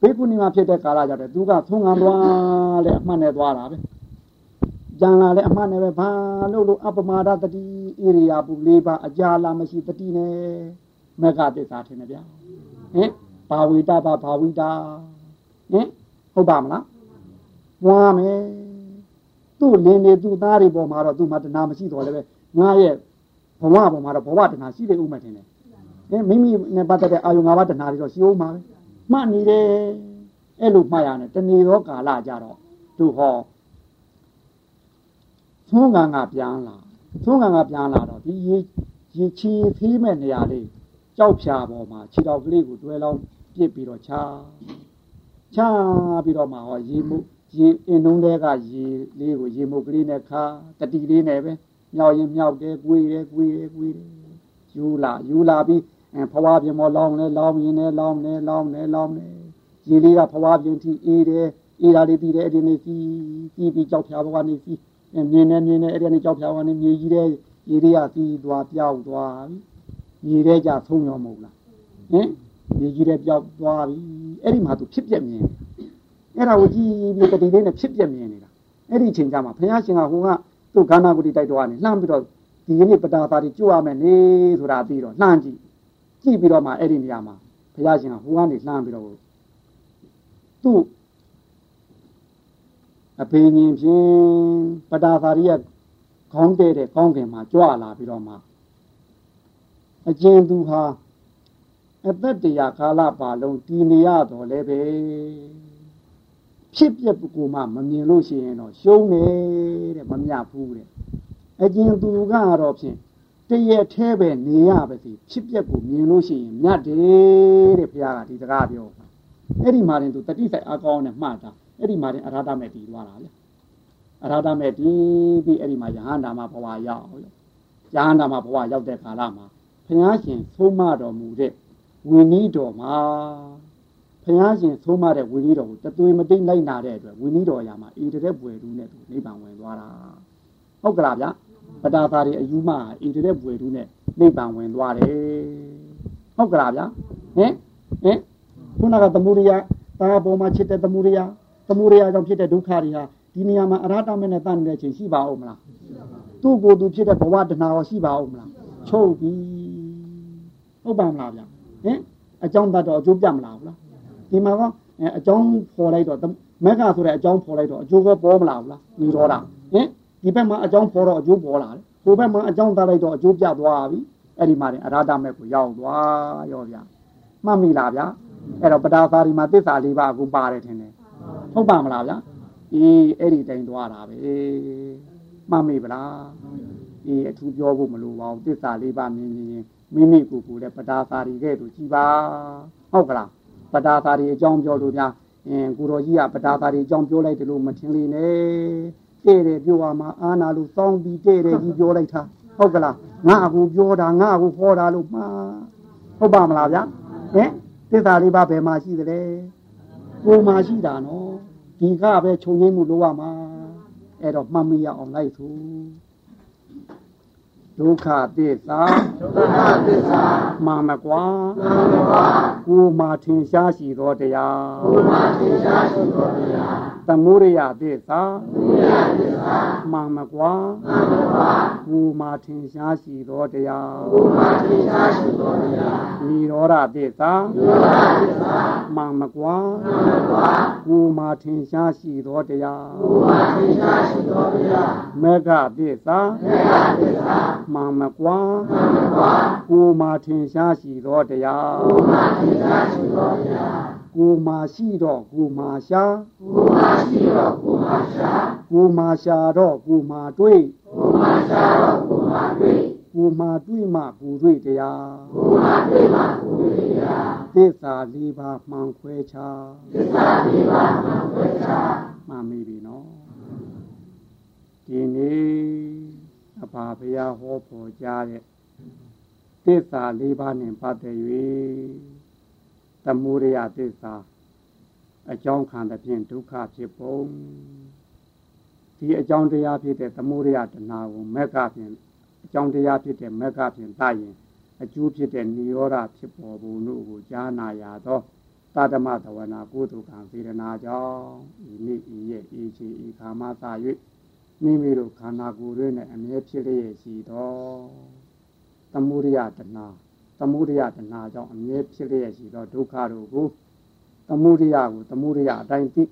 ဘိက္ခုနီမှာဖြစ်တဲ့ကာလကြတဲ့သူကသုံးငံသွားတဲ့အမှတ်နဲ့သွားတာပဲကြံလာတဲ့အမှတ်နဲ့ပဲဘာလို့လို့အပမာဒတတိဣရိယာပု၄ပါးအကြာလာမရှိတတိနဲ့မကသစ္စာထင်တယ်ဗျာဟင်ဘာဝိတာဘာဘာဝိတာဟင်ဟုတ်ပါမလား ဝါမယ်သူ့လင်းနေသူ့သားတွေပေါ်မှာတော့သူ့မှာတဏှာမရှိတော့လည်းပဲငါရဲ့ဘဝပေါ်မှာတော့ဘဝတဏှာရှိတယ်ဥမှထင်တယ်ဟင်မိမိနဲ့ပတ်သက်တဲ့အာယုံ၅ပါးတဏှာတွေတော့ရှိဦးမှာပဲမှတ်နေတယ်အဲ့လိုမှတ်ရတယ်တဏှေရောကာလကြတော့သူဟောသုံးကံကပြန်လာသုံးကံကပြန်လာတော့ဒီရေရေချီဖေးမဲ့နေရာလေးကြောက်ဖြာပေါ်မှာခြေတော်ကလေးကိုတွဲလောင်းပြစ်ပြီးတော့ချာချာပြီးတော့မှဟောရေမှု ရေအင်းလုံးတဲကရေလေးကိုရေမှုကလေးနဲ့ခါတတိလေးနဲ့ပဲမြောက်ရင်မြောက်တယ်၊ကွေးတယ်၊ကွေးတယ်၊ကွေးတယ်ယူလာယူလာပြီးဖဝါပြင်မောလောင်းလဲလောင်းရင်လဲလောင်းလဲလောင်းလဲလောင်းလဲရေလေးကဖဝါပြင်ထိအေးတယ်အေးတာလေးပြီးတယ်အဲ့ဒီနေ့စီးစီးပြီးကြောက်ဖြာဘဝနေစီးမြင်နေမြင်နေအဲ့ဒီနေ့ကြောက်ဖြာဘဝနေမြေကြီးတဲ့ရေလေးကစီးသွားပြောက်သွားပြီမြေတဲ့ကြဆုံးရောမဟုတ်လားဟင်မြေကြီးတဲ့ပြောက်သွားပြီအဲ့ဒီမှာသူဖြစ်ပြက်မြင် အဲ့ဒါကိုကြည့်ပြီးတတိလေးနဲ့ဖြစ်ပြက်မြင်နေတာအဲ့ဒီအချိန်ကျမှဘုရားရှင်ကဟိုကသူ့ခန္ဓာကိုယ်တိုက်တော်ကနေလှမ်းပြီးတော့ဒီနေ့ပတာပါတိကြွရမယ်နေဆိုတာပြီးတော့လှမ်းကြည့်ကြည့်ပြီးတော့မှအဲ့ဒီနေရာမှာဘုရားရှင်ကဟိုကနေလှမ်းပြီးတော့သူ့အဖေញင်ဖြင့်ပတာပါတိရဲ့ခေါင်းတဲ့တဲ့ကောင်းကင်မှာကြွလာပြီးတော့မှအကျဉ်သူဟာအသက်တရာကာလပါလုံးတည်နေရတော့လည်းပဲ ဖြစ်ပြက်ကိုမှမမြင်လို့ရှိရင်တော့ရှုံးတယ်တဲ့မမြဘူးတဲ့အကျဉ်သူကတော့ဖြင့်တရက်แท้ပဲနေရပါစီဖြစ်ပြက်ကိုမြင်လို့ရှိရင်မြတ်တယ်တဲ့ဘုရားကဒီစကားပြောအဲ့ဒီမှာတင်သူတတိဆိုင်အကောင်းနဲ့မှတ်တာအဲ့ဒီမှာတင်အရာဓမဲ့တည်သွားတာလေအရာဓမဲ့တည်ပြီးအဲ့ဒီမှာယဟန္တာမှာဘဝရောက်ယဟန္တာမှာဘဝရောက်တဲ့ကာလမှာဘုရားရှင်သုံးမတော်မူတဲ့ဝိနည်းတော်မှာ ဘုရားရှင်သုံးမတဲ့ဝိနည်းတော်ကိုတသွေးမတိတ်လိုက်နာတဲ့အတွက်ဝိနည်းတော်အရာမှာအေတတဲ့ဘွယ်တူးနဲ့သူနိဗ္ဗာန်ဝင်သွားတာဟုတ်ကလားဗျပတာသာတွေအယူမအေတတဲ့ဘွယ်တူးနဲ့နိဗ္ဗာန်ဝင်သွားတယ်ဟုတ်ကလားဗျဟင်ဟင်ခုနကသမုဒိယတာပေါ်မှာချစ်တဲ့သမုဒိယသမုဒိယကြောင့်ဖြစ်တဲ့ဒုက္ခတွေဟာဒီနေရာမှာအရဟတမေနဲ့တန်နေတဲ့ချိန်ရှိပါဦးမလားသူ့ကိုယ်သူဖြစ်တဲ့ဘဝတဏှာရောရှိပါဦးမလားချုပ်ပြီဟုတ်ပါမလားဗျဟင်အကြောင်းတတ်တော့အကျိုးပြမလားဘူးလား ဒီမှာကအကြောင်းဖော်လိုက်တော့မက်ကဆိုတဲ့အကြောင်းဖော်လိုက်တော့အကျိုးကပေါ်မလာဘူးလားညီတော်တာဟင်ဒီဘက်မှာအကြောင်းဖော်တော့အကျိုးပေါ်လာတယ်ဟိုဘက်မှာအကြောင်းတတ်လိုက်တော့အကျိုးပြသွားပြီအဲ့ဒီမှာတင်အရဟတမေကိုရောက်သွားရောဗျမှတ်မိလားဗျအဲ့တော့ပဒါသာဒီမှာသစ္စာလေးပါးကိုပါတယ်ထင်တယ်ဟုတ်ပါမလားဗျအေးအဲ့ဒီတိုင်သွားတာပဲမှတ်မိပလားအေးအထူးပြောဖို့မလိုပါဘူးသစ္စာလေးပါးမြင်မြင်မိမိကိုယ်ကိုယ်လည်းပဒါသာရီတဲ့သူကြည်ပါဟုတ်ကလား ပဒါသာရီအကြောင်းပြောလို့များအင်းကိုတော်ကြီးကပဒါသာရီအကြောင်းပြောလိုက်တယ်လို့မထင်လေနဲ့တဲ့တယ်ပြောရမှာအာနာလို့စောင်းပြီးတဲ့တယ်ကြီးပြောလိုက်တာဟုတ်ကလားငါအခုပြောတာငါအခုဟောတာလို့မှားဟုတ်ပါမလားဗျာဟင်သစ္စာလေးပါးဘယ်မှာရှိသလဲကိုယ်မှာရှိတာနော်ဒီကပဲခြုံငိမ့်မှုလို့ရမှာအဲ့တော့မှတ်မိရအောင်လိုက်သူ ဒုက္ခသစ္စာဒုက္ခသစ္စာမာမကွာမာမကွာကိုမာထင်ရှားရှိသောတရားကိုမာထင်ရှားရှိသောတရားသမုဒယသစ္စာသမုဒယသစ္စာမာမကွာမာမကွာကိုမာထင်ရှားရှိသောတရားကိုမာထင်ရှားရှိသောတရားနိရောဓသစ္စာနိရောဓသစ္စာမာမကွာမာမကွာကိုမာထင်ရှားရှိသောတရားကိုမာထင်ရှားရှိသောတရားမေဃသစ္စာမေဃသစ္စာမာမကွာမာမကွာကိုမာထင်ရှားရှိသောတရားကိုမာထင်ရှားရှိသောတရား ကိုမာရှိတော့ကိုမာရှာကိုမရှိတော့ကိုမရှာကိုမာရှာတော့ကိုမာတွေ့ကိုမရှာတော့ကိုမတွေ့ကိုမာတွေ့မှကိုတွေ့တရားကိုမတွေ့မှကိုတွေ့ရာသစ္စာလေးပါးမှန်ခွဲခြားသစ္စာလေးပါးမှဝေချာမှန်ပြီပြီနော်ဒီနေ့အဘာဘုရားဟောပေါ်ကြားတဲ့သစ္စာလေးပါးနဲ့ပတ်သက်၍ သမုဒယသစ္စာအကြောင်းခံတဲ့ဖြင့်ဒုက္ခဖြစ်ပုံဒီအကြောင်းတရားဖြစ်တဲ့သမုဒယတဏှာကိုမက်ကဖြင့်အကြောင်းတရားဖြစ်တဲ့မက်ကဖြင့်တတ်ရင်အကျိုးဖြစ်တဲ့និရောဓဖြစ်ပေါ်ပုံတို့ကိုကြားနာရသောသတ္တမသဝနာကုသကံစေရနာကြောင့်ဤနေ့ဤရဲ့ဤချီဤခါမသာ၍မိမိတို့ခန္ဓာကိုယ်တွင်အမြဲဖြစ်လျက်ရှိသောသမုဒယတဏ သမုဒယတဏကြောင့်အမြဲဖြစ်လျက်ရှိသောဒုက္ခတို့ကိုသမုဒယကိုသမုဒယအတိုင်းသိ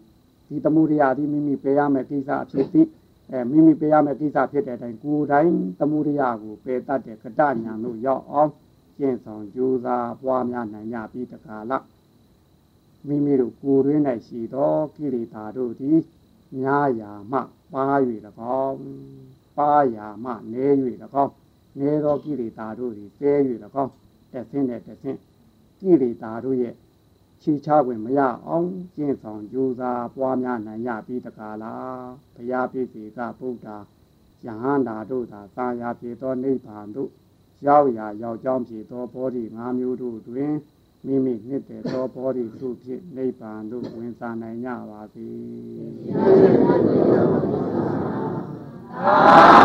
ဒီသမုဒယသည်မိမိပယ်ရမယ့်ကိစ္စအဖြစ်သိအဲမိမိပယ်ရမယ့်ကိစ္စဖြစ်တဲ့အတိုင်းကိုယ်တိုင်သမုဒယကိုပယ်တတ်တဲ့ကတညာတို့ရောက်အောင်ကျင့်ဆောင်ကြိုးစားပွားများနိုင်ကြပြီးတကားလားမိမိတို့ကိုယ်ရင်း၌ရှိသောကိလေသာတို့သည်ညာယာမှပါ၍၎င်းပါယာမှနဲ၍၎င်းနဲသောကိလေသာတို့သည်တဲ၍၎င်း တက်ဆင်းတဲ့တက်ဆင်းကိလေသာတို့ရဲ့ခြေချခွင့်မရအောင်ကျင့်ဆောင်ကြိုးစားပွားများနိုင်ရပြီးတကားလားဘုရားပြည့်စေကဗုဒ္ဓယဟန္တာတို့သာသာယာပြေသောနိဗ္ဗာန်သို့ရောက်ရာရောက်ကြောင်းဖြစ်သောဘောဓိ၅မျိုးတို့တွင်မိမိနှစ်တဲ့သောဘောဓိစုဖြင့်နိဗ္ဗာန်သို့ဝင်စားနိုင်ကြပါစေသာ